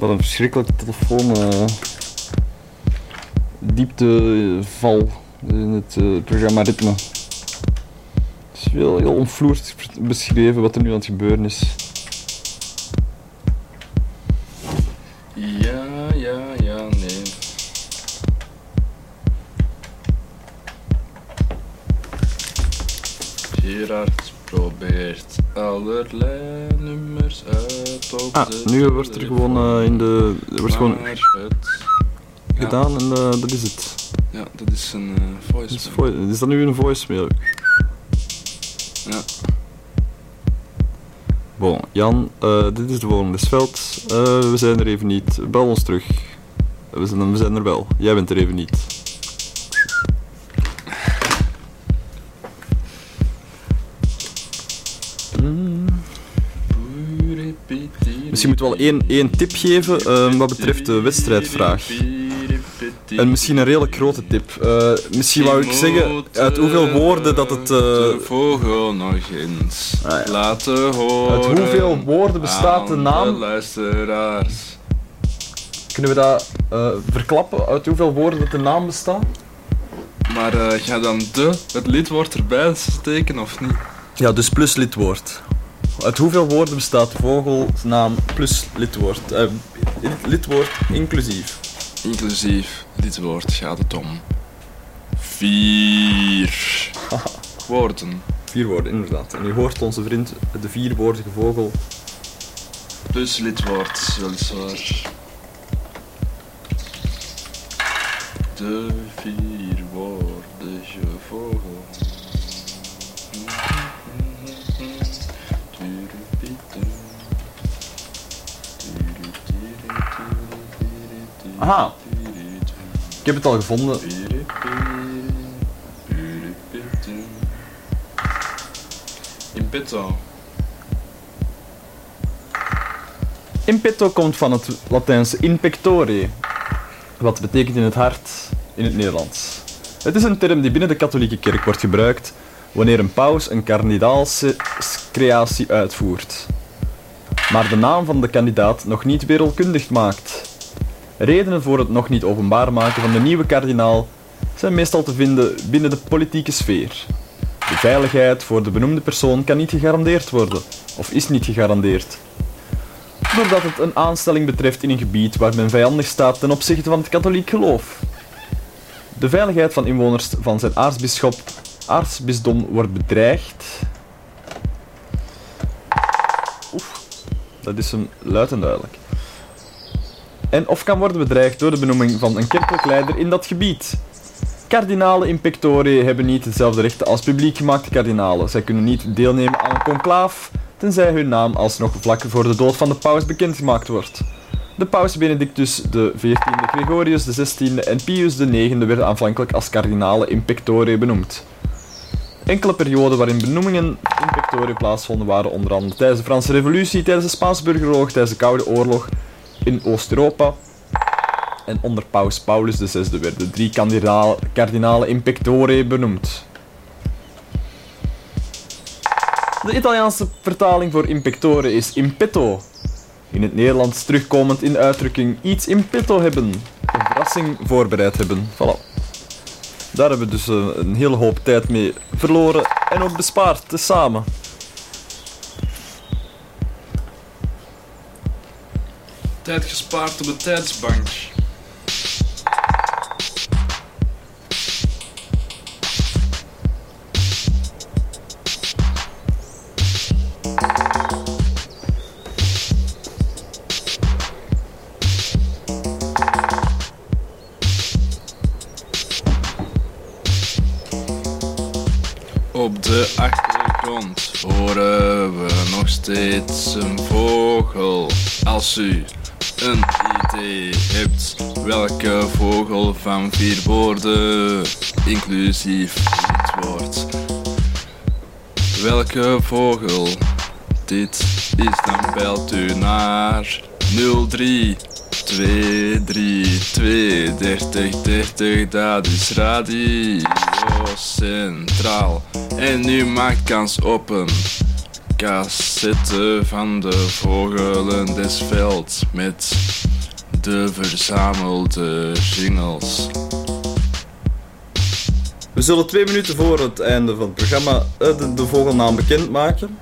Wat een verschrikkelijke telefoon. eh diepteval in het eh, programma Ritme. Het is wel heel onvloerd beschreven wat er nu aan het gebeuren is. Eh, dat is het. Ja, dat is een is, voicemail. vo- is dat nu een voicemail? Ja. Bon, Jan, eh, dit is de volgende Sveld. Eh, we zijn er even niet. Bel ons terug. We zijn, we zijn er wel. Jij bent er even niet. Hmm. Misschien moeten we wel één, één tip geven wat betreft de wedstrijdvraag. En misschien een redelijk grote tip. Eh, misschien wou ik zeggen uit hoeveel woorden dat het. eh, De vogel nog eens laten horen. Uit hoeveel woorden bestaat de naam? De luisteraars. Kunnen we dat eh, verklappen? Uit hoeveel woorden dat de naam bestaat? Maar ga dan de, het lidwoord erbij steken of niet? Ja, dus plus lidwoord. Uit hoeveel woorden bestaat de vogelnaam plus lidwoord? Lidwoord inclusief. Inclusief dit woord gaat het om. Vier woorden. Vier woorden, inderdaad. En u hoort onze vriend de vierwoordige vogel. Plus lidwoord, weliswaar. De vierwoordige vogel. Aha. Ik heb het al gevonden. In petto. In petto komt van het Latijnse in pectore. Wat betekent in het hart. in het Nederlands. Het is een term die binnen de katholieke kerk wordt gebruikt wanneer een paus een kardinaalscreatie uitvoert, maar de naam van de kandidaat nog niet wereldkundig maakt. Redenen voor het nog niet openbaar maken van de nieuwe kardinaal zijn meestal te vinden binnen de politieke sfeer. De veiligheid voor de benoemde persoon kan niet gegarandeerd worden, of is niet gegarandeerd. Doordat het een aanstelling betreft in een gebied waar men vijandig staat ten opzichte van het katholiek geloof. De veiligheid van inwoners van zijn aartsbisschop, aartsbisdom wordt bedreigd. Oef, dat is een luid en duidelijk. En of kan worden bedreigd door de benoeming van een kerkelijk in dat gebied. Kardinalen in pectore hebben niet hetzelfde rechten als publiek gemaakte kardinalen. Zij kunnen niet deelnemen aan een conclaaf, tenzij hun naam alsnog vlak voor de dood van de paus bekendgemaakt wordt. De paus Benedictus XIV, Gregorius XVI en Pius IX werden aanvankelijk als kardinalen in pectore benoemd. Enkele perioden waarin benoemingen in pectore plaatsvonden waren onder andere tijdens de Franse Revolutie, tijdens de Spaanse burgeroorlog, tijdens de Koude Oorlog in Oost-Europa en onder paus Paulus VI werden drie kardinalen in benoemd. De Italiaanse vertaling voor in is in petto. In het Nederlands terugkomend in de uitdrukking iets in petto hebben. Een verrassing voorbereid hebben. Voilà. Daar hebben we dus eh, een hele hoop tijd mee verloren en ook bespaard, tezamen. Tijd gespaard op de tijdsbank. Op de achtergrond horen we nog steeds een vogel. Als u een idee hebt welke vogel van vier woorden, inclusief het woord, welke vogel? Dit is, dan belt u naar 03 232 30 30, dat is Radio Centraal. En nu maakt kans op een cassette van de vogelen des velds met de verzamelde jingles. We zullen twee minuten voor het einde van het programma eh, de, de vogelnaam bekendmaken.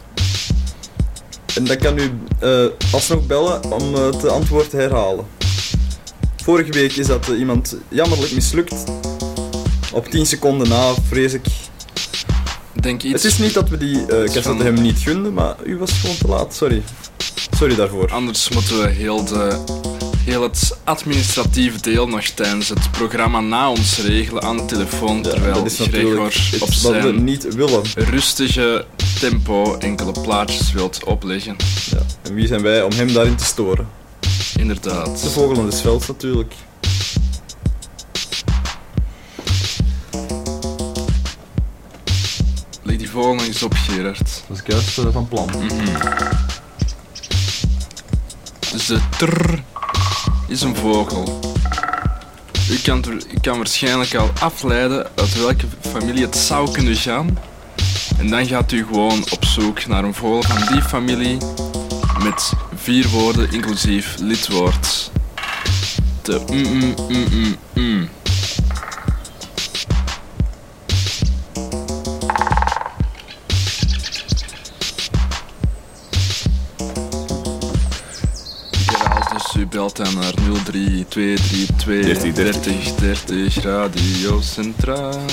En dan kan u eh, alsnog bellen om eh, het antwoord te herhalen. Vorige week is dat iemand jammerlijk mislukt. Op 10 seconden na, vrees ik. Denk iets Het is niet dat we die van- hem niet gunden, maar u was gewoon te laat. Sorry. Sorry daarvoor. Anders moeten we heel, de, heel het administratieve deel nog tijdens het programma na ons regelen aan de telefoon. terwijl dat is Gregor op zijn niet willen. rustige tempo enkele plaatjes wilt opleggen. Ja. En wie zijn wij om hem daarin te storen? Inderdaad. De vogel des velds natuurlijk. Die vogel nog eens op, Gerard. Dat is juist van plan. Dus de trrr is een vogel. U kan, u kan waarschijnlijk al afleiden uit welke familie het zou kunnen gaan. En dan gaat u gewoon op zoek naar een vogel van die familie met vier woorden inclusief lidwoord. De mm mm mm mm mm. Dan naar 03 232 30 30 30 Radio Centraal.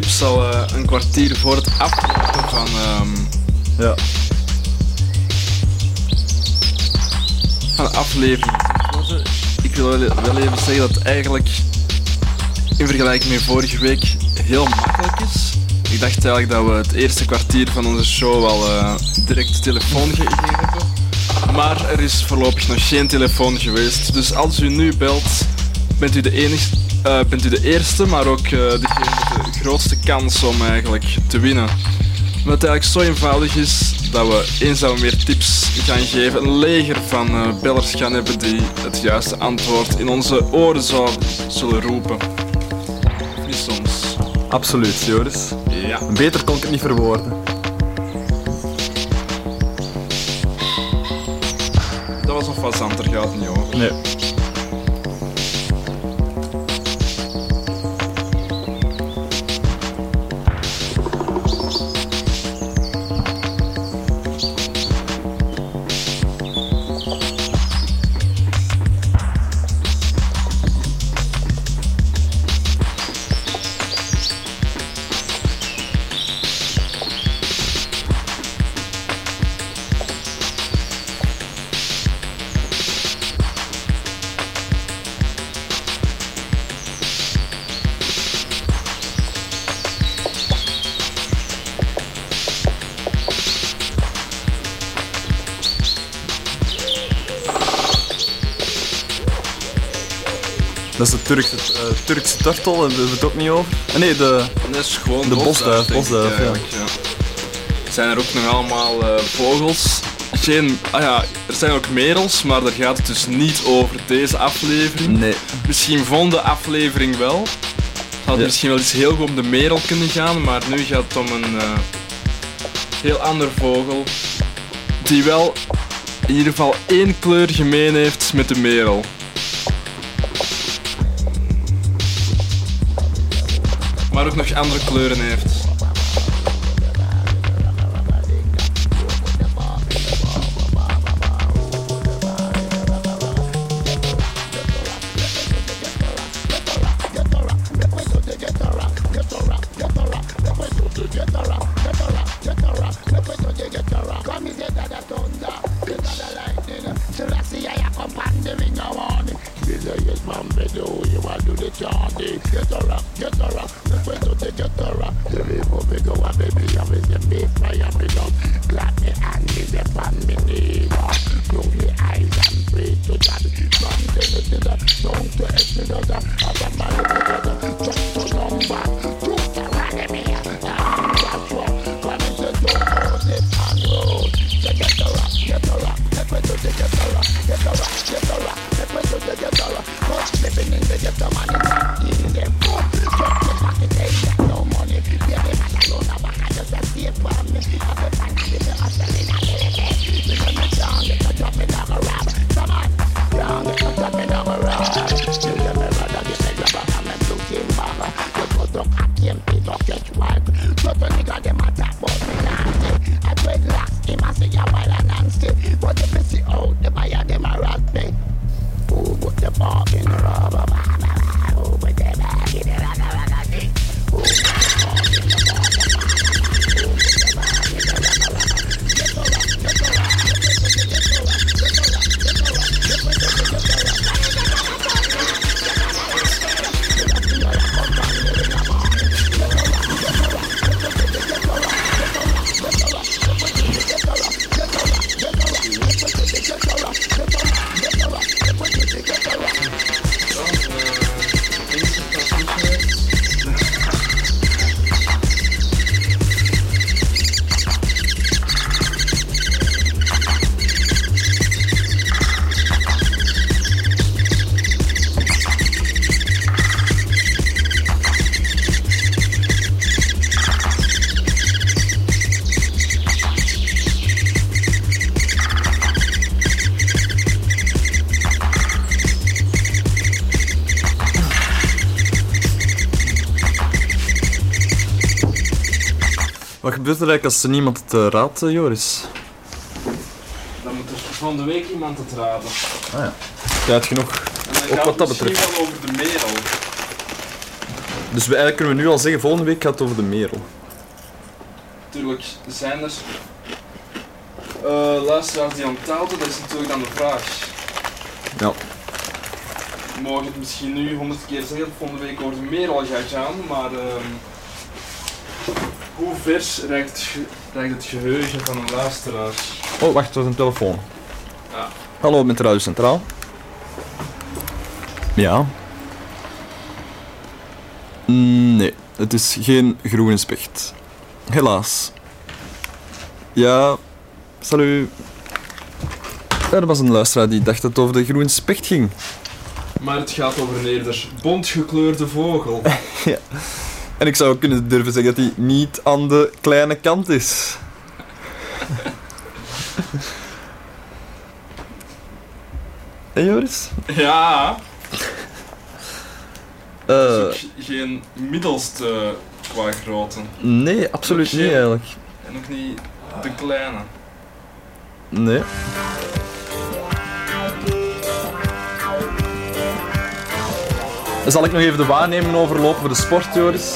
Eerste grote tip zal eh, een kwartier voor het aflopen van ehm, Ja. van de aflevering. Ik wil wel even zeggen dat het eigenlijk in vergelijking met vorige week heel makkelijk is. Ik dacht eigenlijk dat we het eerste kwartier van onze show al eh, direct telefoon gegeven hebben. Maar er is voorlopig nog geen telefoon geweest. Dus als u nu belt, bent u de, enigste, eh, bent u de eerste, maar ook eh, degene grootste kans om eigenlijk te winnen. Omdat het eigenlijk zo eenvoudig is dat we eens dat we meer tips gaan geven, een leger van eh, bellers gaan hebben die het juiste antwoord in onze oren zou, zullen roepen. Niet soms. Absoluut, Joris. Ja. Beter kon ik het niet verwoorden. Dat was een fazant, daar gaat niet over. Nee. Turkse, eh, Turkse turtle, daar hebben we het ook niet over. Ah, nee, de, Dat is gewoon de bosduif. bosduif ja. Zijn er ook nog allemaal eh, vogels? Geen, ah ja, er zijn ook merels, maar daar gaat het dus niet over deze aflevering. Nee. Misschien volgende aflevering wel. Had Ja. misschien wel eens heel goed om de merel kunnen gaan, maar nu gaat het om een eh, heel ander vogel. Die wel in ieder geval één kleur gemeen heeft met de merel. Maar ook nog andere kleuren heeft. Er eigenlijk als er niemand het eh, raadt, eh, Joris? Dan moet er van de week iemand het raden. Ah ja. Tijd genoeg. En dan Ook gaat wat dat het misschien betreft. wel over de merel. Dus we, eigenlijk kunnen we nu al zeggen, volgende week gaat het over de merel. Natuurlijk zijn er eh luisteraars die aan het houden, dat is natuurlijk dan de vraag. Ja. We mogen het misschien nu honderd keer zeggen dat volgende week over de merel gaat gaan, maar ehm, vers reikt het, reikt het geheugen van een luisteraar? Oh, wacht, er is een telefoon. Ja. Hallo, met Radio Centraal. Ja. Mm, Nee, het is geen groene specht. Helaas. Ja, salut. Er was een luisteraar die dacht dat het over de groene specht ging. Maar het gaat over een eerder bontgekleurde vogel. En ik zou kunnen durven zeggen dat hij niet aan de kleine kant is. En Joris? Ja, Eh, ook geen middelste qua grootte. nee, absoluut niet eigenlijk. En ook niet de kleine. Nee. Zal ik nog even de waarneming overlopen voor de sport, Joris?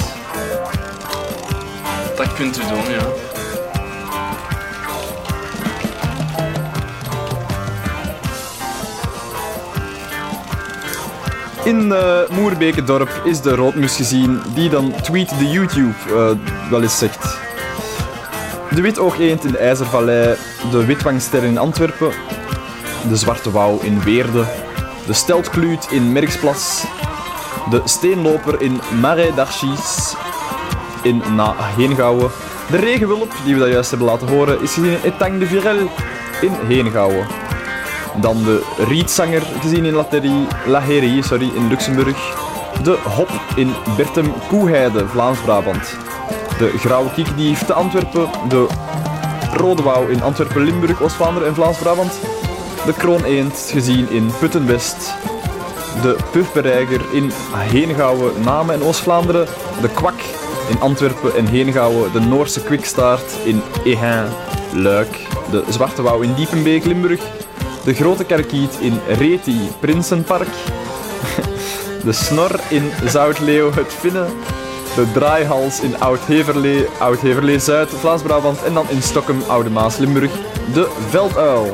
Dat kunt u doen, ja. In uh, Moerbekendorp is de roodmus gezien, die dan tweet de YouTube eh, wel eens zegt. De witoogeend in de IJzervallei, de witwangster in Antwerpen, de zwarte wouw in Weerde, de steltkluut in Merksplas, de steenloper in Marais d'Archis in Heengouwen, de regenwulp, die we dat juist hebben laten horen, is gezien in Etang de Virel in Heengouwen. Dan de rietzanger gezien in Laterie, Laherie sorry, in Luxemburg. De hop in Bertem Koeheide, Vlaams-Brabant. De grauwe kiekdief te Antwerpen. De rode wouw in Antwerpen, Limburg, Oost-Vlaanderen en Vlaams-Brabant. De krooneend gezien in Putten-West. De pufbereiger in Heengouwen, Namen en Oost-Vlaanderen. De kwak in Antwerpen en Heengouwen. De Noorse kwikstaart in Ehin, Luik. De zwarte wouw in Diepenbeek, Limburg. De grote karkiet in Reti, Prinsenpark. De snor in Zoutleeuw, het Vinnen. De draaihals in Oud-Heverlee, Oud-Heverlee Zuid, Vlaams-Brabant. En dan in Stokkem, Oude Maas, Limburg. De velduil.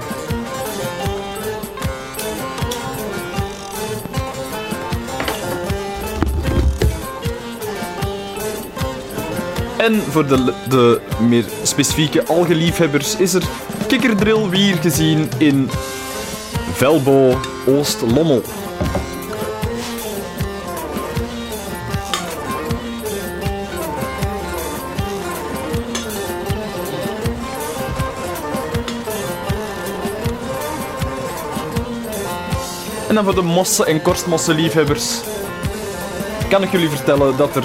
En voor de, de meer specifieke algeliefhebbers is er kikkerdrilwier gezien in Velbo Oost-Lommel. En dan voor de mossen- en korstmossenliefhebbers kan ik jullie vertellen dat er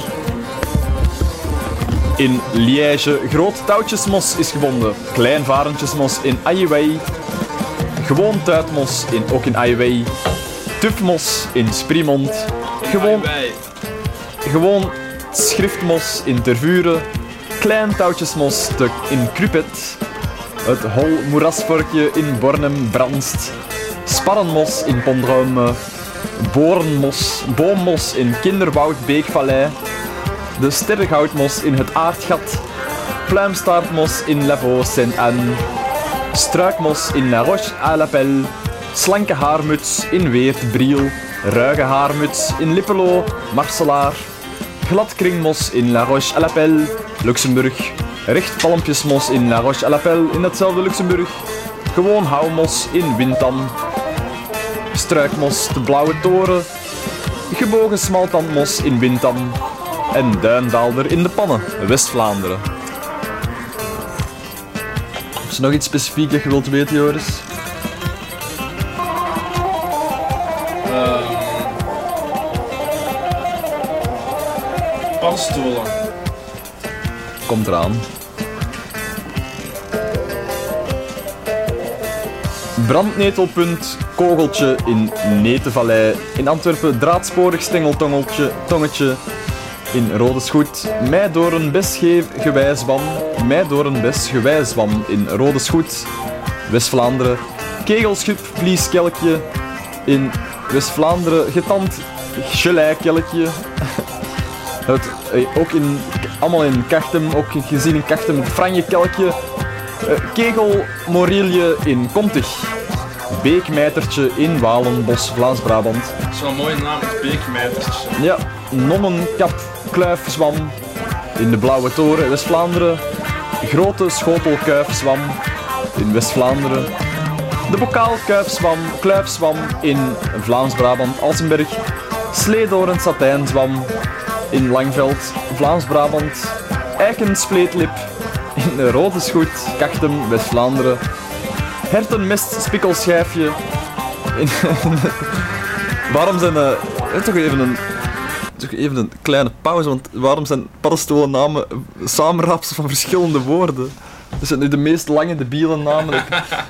in Liège groot touwtjesmos is gevonden. Klein varentjesmos in Aiwei. Gewoon tuitmos in, ook in Aiwei. Tufmos in Sprimond. Gewoon, gewoon schriftmos in Tervuren. Klein touwtjesmos in Krupet. Het hol moerasvorkje in Bornem Brandst. Sparrenmos in Pondruime. Borenmos, boommos in Kinderwoud Beekvallei. De sterrengoudmos in het aardgat. Pluimstaartmos in Lavaux Saint-Anne. Struikmos in La Roche-à-l'Appel. Slanke haarmuts in Weert Briel. Ruige haarmuts in Lippelo, Marselaar. Gladkringmos in La Roche-à-l'Appel, Luxemburg. Rechtpalmpjesmos in La Roche-à-l'Appel in hetzelfde Luxemburg. Gewoon houtmos in Wintam. Struikmos de Blauwe Toren. Gebogen smaltandmos in Wintam en Duindaalder in de Pannen, West-Vlaanderen. Is er nog iets specifiek dat je wilt weten, Joris? Ehm paddenstoelen. Komt eraan. Brandnetelpunt, kogeltje in Netenvallei. In Antwerpen draadsporig stengeltongetje, tongetje. In Rode Schoet. Mij door een bes geef. Mij door een bes in Rode Schoet. West-Vlaanderen. Kegelschip, vlieskelkje. In West-Vlaanderen getand gelijkelkje. Het, eh, ook in, allemaal in Kachtem, ook gezien in Kachtem, het franjekelkje. Eh, Kegel Morilje in Komtig. Beekmijtertje in Walenbos, Vlaams-Brabant. Een mooie naam, het beekmijtertje. Ja, Nonnenkap Kluifzwam in de Blauwe Toren, West-Vlaanderen. Grote Schotel Kuifzwam in West-Vlaanderen. De Bokaal Kuifzwam, Kluifzwam in Vlaams-Brabant, Alsenberg. Sleedoren Satijnzwam in Langveld, Vlaams-Brabant. Eikenspleetlip in de Rode Schoet, Kachtem, West-Vlaanderen. Hertenmest Spikkelschijfje in... Waarom zijn... eh, toch even een... Toch even een kleine pauze, want waarom zijn paddenstoelennamen samenraapsels van verschillende woorden? Dat zijn nu de meest lange debiele namen. dat ik-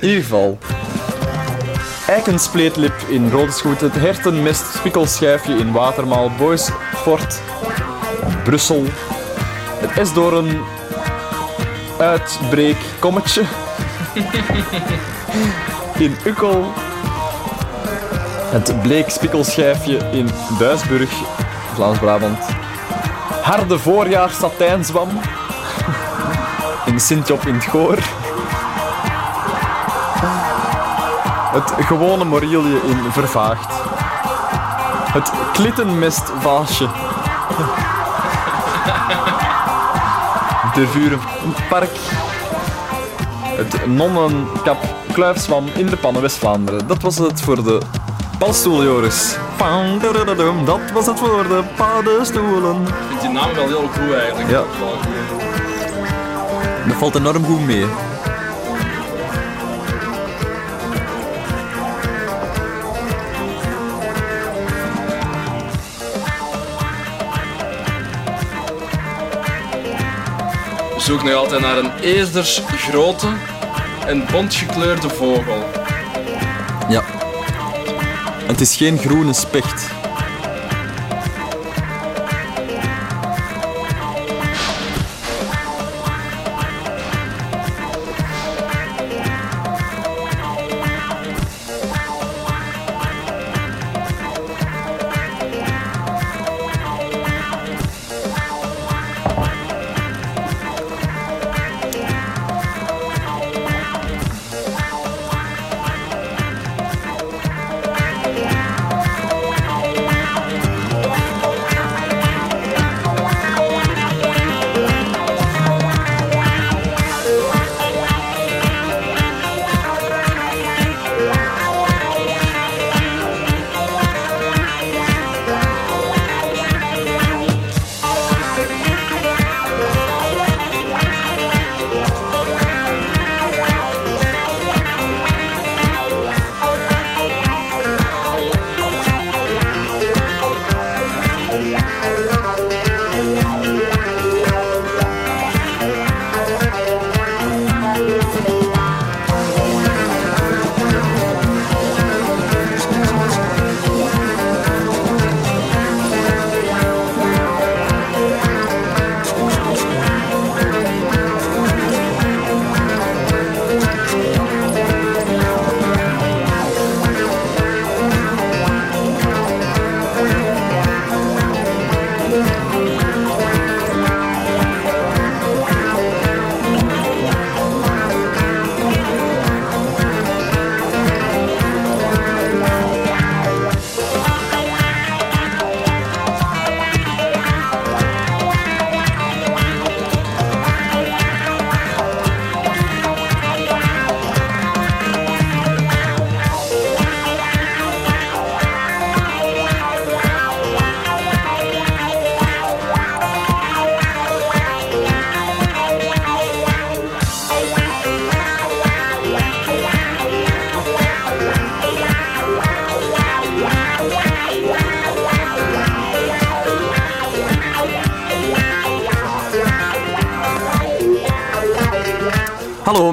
In ieder geval. Eikenspleetlip in Rode Schoot, het hertenmest spikkelschijfje in Watermaal, Boysfort, Brussel, het Esdoorn uitbreek kommetje in Ukkel, het bleek spikkelschijfje in Duisburg, Vlaams-Brabant, harde voorjaar satijnzwam. In Sint-Job in het Goor, het gewone morilje in Vervaagd, het klittenmestvaasje de Vurenpark. Het nonnenkap Kluifzwam in de Pannen West-Vlaanderen. Dat was het voor de paddenstoel, Joris. Dat was het voor de paddenstoelen. Ik vind die naam wel heel goed eigenlijk. Ja. Dat valt enorm goed mee. We zoeken nog altijd naar een eerders grote en bontgekleurde vogel. Ja. Het is geen groene specht.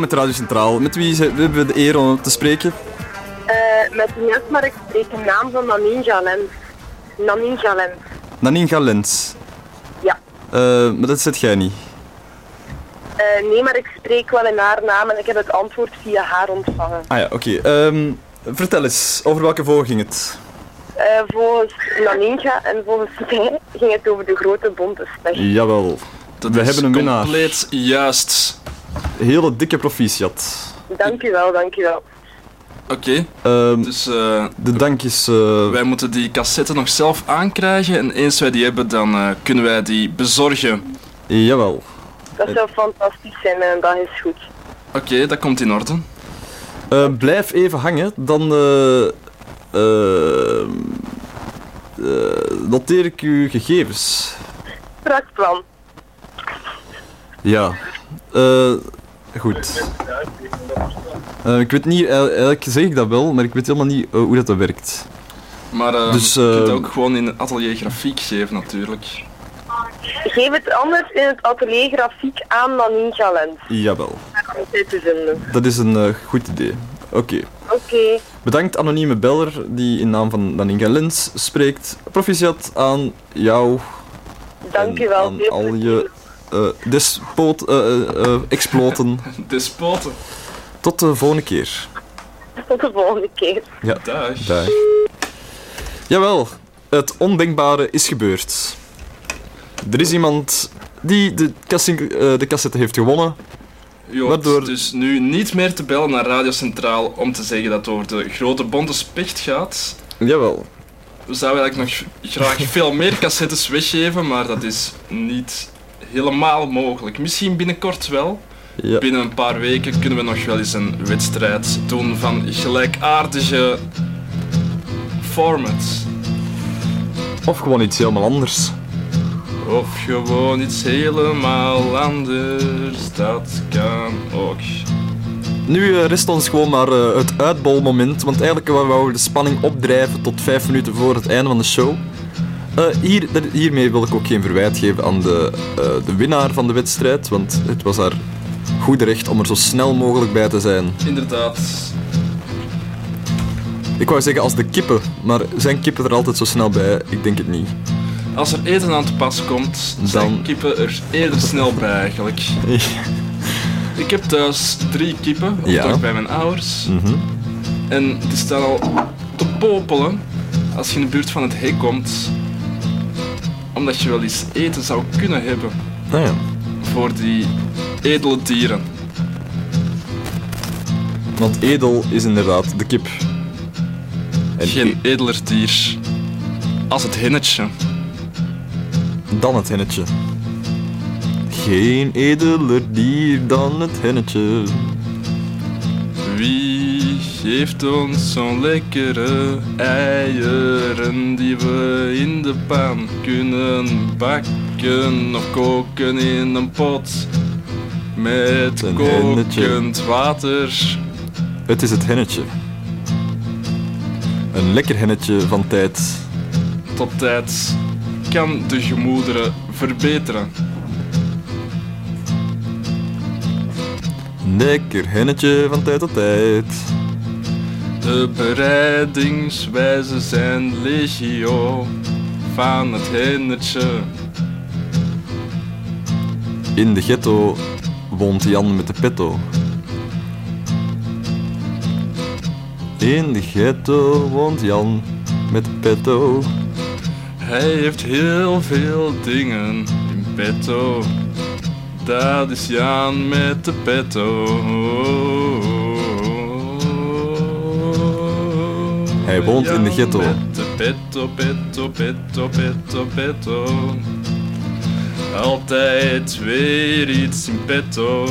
Met Radio Centraal. Met wie hebben we de eer om te spreken? Eh, met Ines, maar ik spreek een naam van Naninja Lens. Naninja Lens. Nanin Galens. Eh, maar dat zit jij niet. Eh, nee, maar ik spreek wel in haar naam en ik heb het antwoord via haar ontvangen. Ah ja, oké. Ehm, vertel eens, over welke vogel ging het? Eh, volgens Naninja en volgens mij ging het over de grote bonte specht. Jawel. Dat We is hebben een winnaar. compleet juist. Hele dikke proficiat. Dank u wel, dank u wel. Oké, Ehm, dus eh, de dank is... eh, wij moeten die cassette nog zelf aankrijgen. En eens wij die hebben, dan eh, kunnen wij die bezorgen. jawel. Dat zou fantastisch zijn, mijn dag is goed. Oké, dat komt in orde. Eh, blijf even hangen, dan eh, eh, eh, noteer ik uw gegevens. Strak plan. Ja. Goed. Eh, ik weet niet, eigenlijk zeg ik dat wel, maar ik weet helemaal niet eh, hoe dat, dat werkt. Maar eh, Dus, je kunt eh, ook gewoon in het atelier grafiek geven, natuurlijk. Geef het anders in het atelier grafiek aan. Jawel, Om dit te vinden. dat is een goed idee. Oké. Oké, Bedankt anonieme beller die in naam van Daninga Lens spreekt. Proficiat aan jou dank en u wel. aan al je eh despoot, eh, eh, eh, exploten. Despoten. Tot de volgende keer. Tot de volgende keer. Ja, Dag. dag. Jawel, het ondenkbare is gebeurd. Er is iemand die de, casting, eh, de cassette heeft gewonnen. Jo, Waardoor- Dus nu niet meer te bellen naar Radio Centraal om te zeggen dat het over de grote bonte specht gaat. Jawel. We zouden eigenlijk nog graag veel meer cassettes weggeven, maar dat is niet helemaal mogelijk. Misschien binnenkort wel. Ja. Binnen een paar weken kunnen we nog wel eens een wedstrijd doen van gelijkaardige formats. Of gewoon iets helemaal anders. Of gewoon iets helemaal anders, dat kan ook. Nu eh, rest ons gewoon maar eh, het uitbolmoment, want eigenlijk wouden we de spanning opdrijven tot vijf minuten voor het einde van de show. Eh, hier, hiermee wil ik ook geen verwijt geven aan de, eh, de winnaar van de wedstrijd, want het was haar goede recht om er zo snel mogelijk bij te zijn. Inderdaad. Ik wou zeggen als de kippen, maar zijn kippen er altijd zo snel bij? Ik denk het niet. Als er eten aan te pas komt, zijn Dan- kippen er eerder snel bij eigenlijk. Ik heb thuis drie kippen, of Ja. toch bij mijn ouders. Mhm. En die staan al te popelen als je in de buurt van het hek komt. Omdat je wel eens eten zou kunnen hebben Nou ja. voor die edele dieren. Want edel is inderdaad de kip. En Geen edeler dier als het hennetje. Dan het hennetje. Geen edeler dier dan het hennetje. Wie geeft ons zo'n lekkere eieren die we in de pan kunnen bakken of koken in een pot met Een kokend hennetje. water? Het is het hennetje. Een lekker hennetje van tijd. Tot tijd kan de gemoederen verbeteren. Lekker hennetje van tijd tot tijd. De bereidingswijzen zijn legio van het hennetje. In de ghetto woont Jan met de petto. In de ghetto woont Jan met de petto. Hij heeft heel veel dingen in petto. Dat is Jan met de petto. Hij woont in de ghetto. Petto, petto, petto, petto, petto. Altijd weer iets in petto.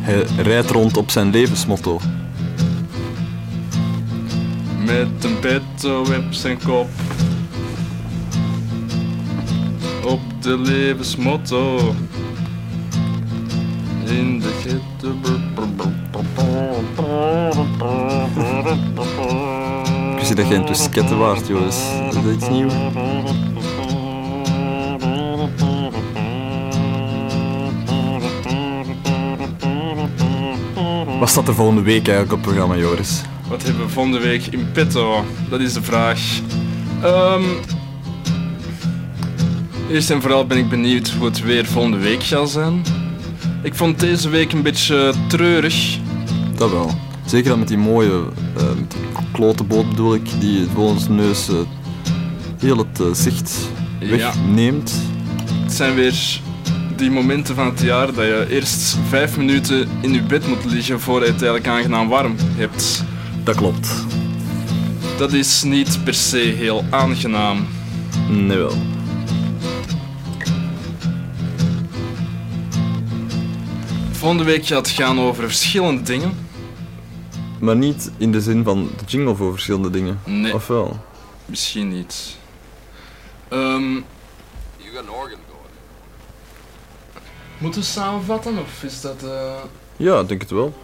Hij rijdt rond op zijn levensmotto. Met een petto op zijn kop. Op de levensmotto. In de ghetto. Niet dat jij een tusketten waard, Joris. Is dat iets nieuws? Wat staat er volgende week eigenlijk op het programma, Joris? Wat hebben we volgende week in petto? Dat is de vraag. Ehm, Eerst en vooral ben ik benieuwd hoe het weer volgende week zal zijn. Ik vond deze week een beetje treurig. Dat wel. Zeker dan met die mooie, klote boot bedoel ik, die voor ons neus eh, heel het eh, zicht Ja. wegneemt. Het zijn weer die momenten van het jaar dat je eerst vijf minuten in je bed moet liggen voordat je het eigenlijk aangenaam warm hebt. Dat klopt. Dat is niet per se heel aangenaam. Nee wel. Volgende week gaat het gaan over verschillende dingen. Maar niet in de zin van de jingle voor verschillende dingen. Nee. Of wel? Misschien niet. Ehm Moeten we samenvatten of is dat... eh, Ja, ik denk het wel.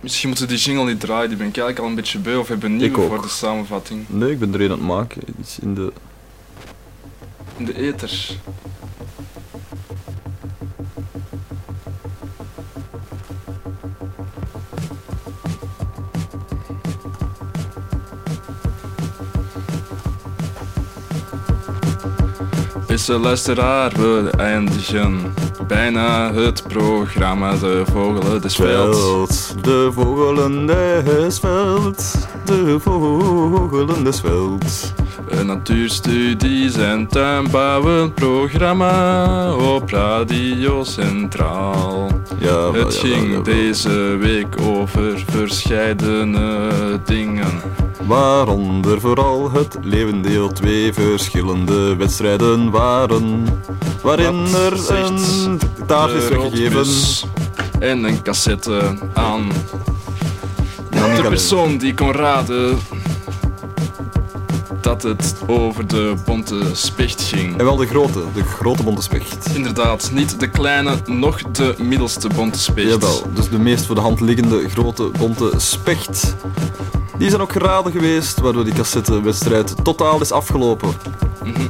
Misschien moeten we die jingle niet draaien, die ben ik eigenlijk al een beetje beu of hebben nieuwe ook. voor de samenvatting. Nee, ik ben er een aan het maken. Iets in de... In de ether. Beste luisteraar, we eindigen bijna het programma De Vogelen des Velds. Veld, de vogelen des veld, de vogelen des veld. Een natuurstudies en tuinbouwen programma op Radio Centraal. Ja, Het ging deze week over verscheidene dingen. Waaronder vooral het Leeuwendeel twee verschillende wedstrijden waren. Waarin er een taart is weggegeven. En een cassette aan de persoon die kon raden dat het over de bonte specht ging. En wel de grote, de grote bonte specht. Inderdaad, niet de kleine, nog de middelste bonte specht. Jawel, dus de meest voor de hand liggende grote bonte specht. Die zijn ook geraden geweest, waardoor die cassettewedstrijd totaal is afgelopen. Mhm.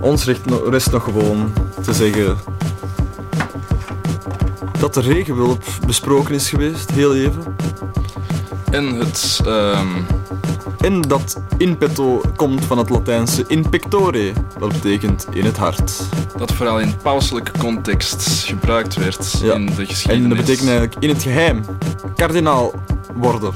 Ons no- rest nog gewoon te zeggen dat de regenwulp besproken is geweest, heel even. En het... ehm, En dat in petto komt van het Latijnse in pectore, dat betekent in het hart. dat vooral in pauselijke context gebruikt werd Ja. in de En geschiedenis. dat betekent eigenlijk in het geheim kardinaal worden.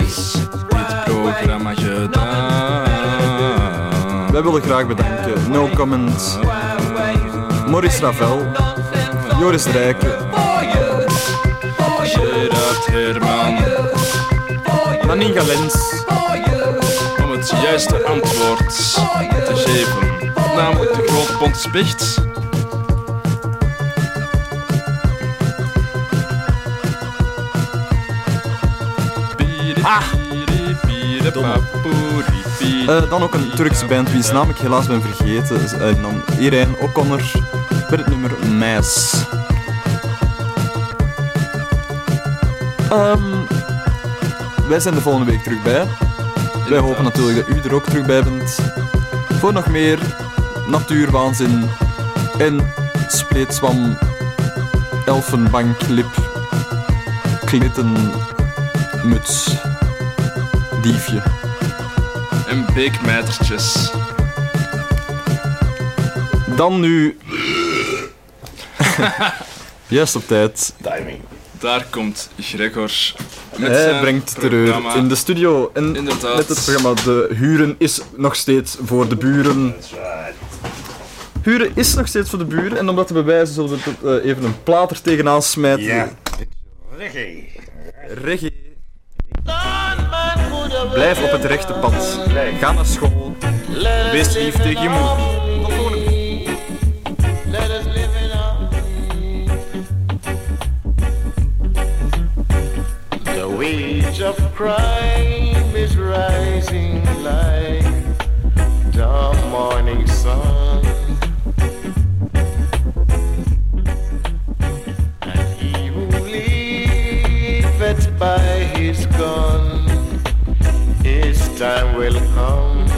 Dit programma gedaan. wij willen graag bedanken. No Comment, Maurice Ravel, Joris Rijken, Gerard Herman. Naninga Lens, Om het juiste antwoord te geven. Namelijk de grote Ah! Eh, dan ook een Turkse band wiens naam ik helaas ben vergeten. En dan Irene O'Connor met het nummer Meis. Ehm, wij zijn de volgende week terug bij. Wij hopen natuurlijk dat u er ook terug bij bent. Voor nog meer natuurwaanzin en spleetswam, elfenbanklip, klitten, muts, diefje. En beekmijtertjes. Dan nu. Juist op tijd. Timing. Daar komt Gregor met Hij zijn brengt terreur programma. in de studio. En Inderdaad. met het programma De Huren is nog steeds voor de buren. Huren is nog steeds voor de buren. En om dat te bewijzen zullen we eh, even een plaat er tegenaan smijten. Ja. Reggae. Reggae. Blijf op het rechte pad. Ga naar school. Wees lief tegen je moeder. The wage of crime is rising like the morning sun. time will come.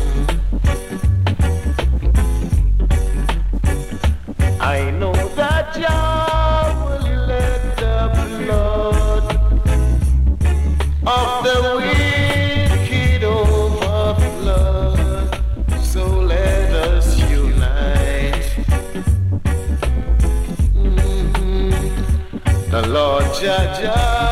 I know that Yah will let the blood of the wicked overflow. So let us unite. Mm -hmm. The Lord Jah Jah.